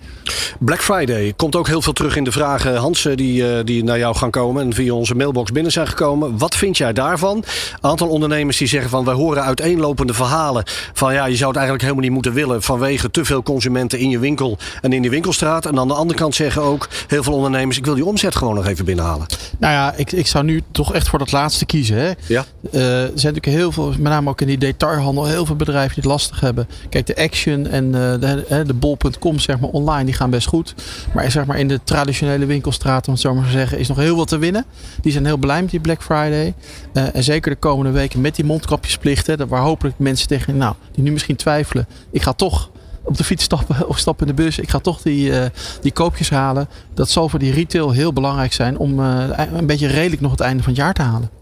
[SPEAKER 4] Black Friday komt ook heel veel terug in de vragen, Hans, die, die naar jou gaan komen. En via onze mailbox binnen zijn gekomen. Wat vind jij daarvan? Een aantal ondernemers die zeggen van, wij horen uiteenlopende verhalen. Van ja, je zou het eigenlijk helemaal niet moeten willen vanwege te veel consumenten in je winkel en in die winkelstraat. En aan de andere kant zeggen ook heel veel ondernemers: ik wil die omzet gewoon nog even binnenhalen.
[SPEAKER 5] Nou ja, ik, ik zou nu toch echt voor dat laatste kiezen. Hè?
[SPEAKER 4] Ja.
[SPEAKER 5] Uh, er zijn natuurlijk heel veel, met name ook in die detailhandel, heel veel bedrijven die het lastig hebben. Kijk, de Action en uh, de, de bol.com, zeg maar online, die gaan best goed. Maar zeg maar in de traditionele winkelstraat, om het zo maar te zeggen, is nog heel wat te winnen. Die zijn heel blij met die Black Friday. Uh, en zeker de komende weken met die mondkapjesplichten, waar hopelijk mensen tegen, nou, die nu misschien twijfelen, ik ga toch op de fiets stappen of stappen in de bus. Ik ga toch die, die koopjes halen. Dat zal voor die retail heel belangrijk zijn om een beetje redelijk nog het einde van het jaar te halen.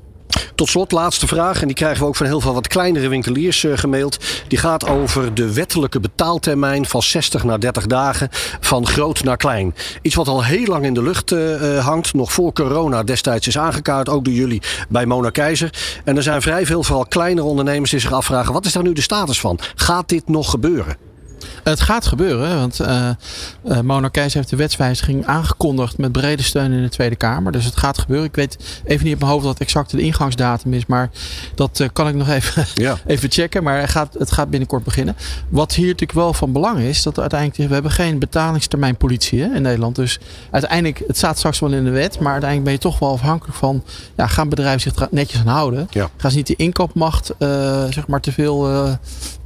[SPEAKER 4] Tot slot, laatste vraag. En die krijgen we ook van heel veel wat kleinere winkeliers uh, gemaild. Die gaat over de wettelijke betaaltermijn van 60 naar 30 dagen. Van groot naar klein. Iets wat al heel lang in de lucht uh, hangt. Nog voor corona destijds is aangekaart. Ook door jullie bij Mona Keizer. En er zijn vrij veel, vooral kleinere ondernemers, die zich afvragen. Wat is daar nu de status van? Gaat dit nog gebeuren?
[SPEAKER 5] Het gaat gebeuren, want uh, uh, Mona Keijs heeft de wetswijziging aangekondigd met brede steun in de Tweede Kamer. Dus het gaat gebeuren. Ik weet even niet op mijn hoofd wat exact de ingangsdatum is, maar dat uh, kan ik nog even, ja. even checken. Maar het gaat, het gaat binnenkort beginnen. Wat hier natuurlijk wel van belang is, dat uiteindelijk, we hebben geen betalingstermijn politie hè, in Nederland. Dus uiteindelijk, het staat straks wel in de wet, maar uiteindelijk ben je toch wel afhankelijk van, ja, gaan bedrijven zich netjes aan houden?
[SPEAKER 4] Ja.
[SPEAKER 5] Gaan ze niet die inkoopmacht, zeg maar, te veel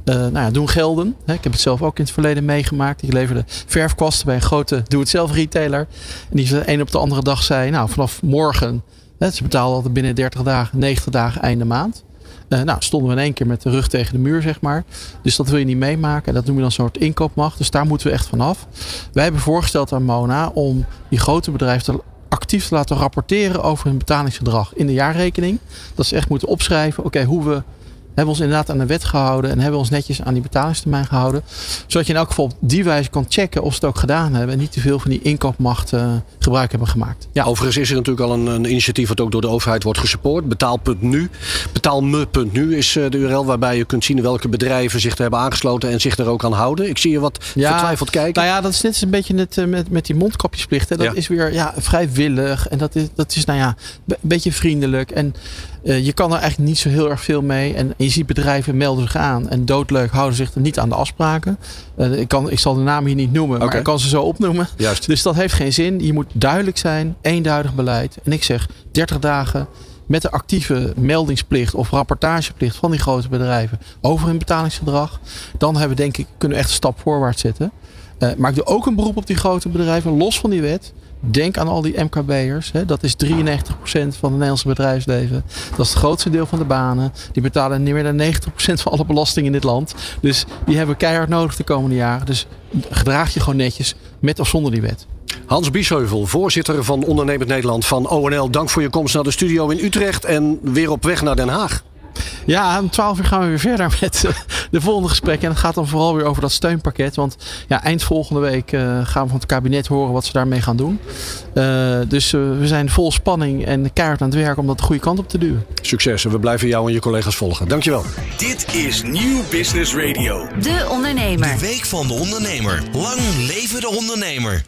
[SPEAKER 5] uh, nou ja, doen gelden. Ik heb het zelf ook in het verleden meegemaakt. Ik leverde verfkwasten bij een grote doe-het-zelf retailer. En die de een op de andere dag zei, nou vanaf morgen, ze betalen altijd binnen 30 dagen, 90 dagen einde maand. Uh, nou, stonden we in één keer met de rug tegen de muur, zeg maar. Dus dat wil je niet meemaken. Dat noemen we dan een soort inkoopmacht. Dus daar moeten we echt vanaf. Wij hebben voorgesteld aan Mona om die grote bedrijven te actief te laten rapporteren over hun betalingsgedrag in de jaarrekening. Dat ze echt moeten opschrijven, oké, hoe we hebben we ons inderdaad aan de wet gehouden en hebben we ons netjes aan die betalingstermijn gehouden. Zodat je in elk geval op die wijze kan checken of ze het ook gedaan hebben en niet te veel van die inkoopmacht uh, gebruik hebben gemaakt.
[SPEAKER 4] Ja. Overigens is er natuurlijk al een, een, initiatief wat ook door de overheid wordt gesupport. Betaal.nu. Betaalme.nu is uh, de URL waarbij je kunt zien welke bedrijven zich er hebben aangesloten en zich er ook aan houden. Ik zie je wat ja, vertwijfeld kijken.
[SPEAKER 5] Nou ja, dat is net een beetje net uh, met, met die mondkapjesplicht. Hè. Dat ja. is weer ja, vrijwillig en dat is, dat is nou ja, een beetje vriendelijk. En uh, je kan er eigenlijk niet zo heel erg veel mee. En je ziet bedrijven melden zich aan. En doodleuk houden zich er niet aan de afspraken. Uh, ik, kan, ik zal de naam hier niet noemen. Maar ik kan ze zo opnoemen.
[SPEAKER 4] Juist.
[SPEAKER 5] Dus dat heeft geen zin. Je moet duidelijk zijn. Eenduidig beleid. En ik zeg 30 dagen met de actieve meldingsplicht of rapportageplicht van die grote bedrijven over hun betalingsgedrag. Dan hebben we denk ik, kunnen we echt een stap voorwaarts zetten. Uh, maar ik doe ook een beroep op die grote bedrijven, los van die wet. Denk aan al die MKB'ers. Dat is 93% van het Nederlandse bedrijfsleven. Dat is het grootste deel van de banen. Die betalen niet meer dan 90% van alle belasting in dit land. Dus die hebben keihard nodig de komende jaren. Dus gedraag je gewoon netjes met of zonder die wet.
[SPEAKER 4] Hans Biesheuvel, voorzitter van Ondernemend Nederland van ONL. Dank voor je komst naar de studio in Utrecht en weer op weg naar Den Haag.
[SPEAKER 5] Ja, om 12 uur gaan we weer verder met uh, de volgende gesprekken. En het gaat dan vooral weer over dat steunpakket. Want ja, eind volgende week uh, gaan we van het kabinet horen wat ze daarmee gaan doen. Uh, dus we zijn vol spanning en keihard aan het werk om dat de goede kant op te duwen.
[SPEAKER 4] Succes en we blijven jou en je collega's volgen. Dankjewel.
[SPEAKER 1] Dit is Nieuw Business Radio.
[SPEAKER 2] De Ondernemer.
[SPEAKER 3] De week van de ondernemer. Lang leven de ondernemer.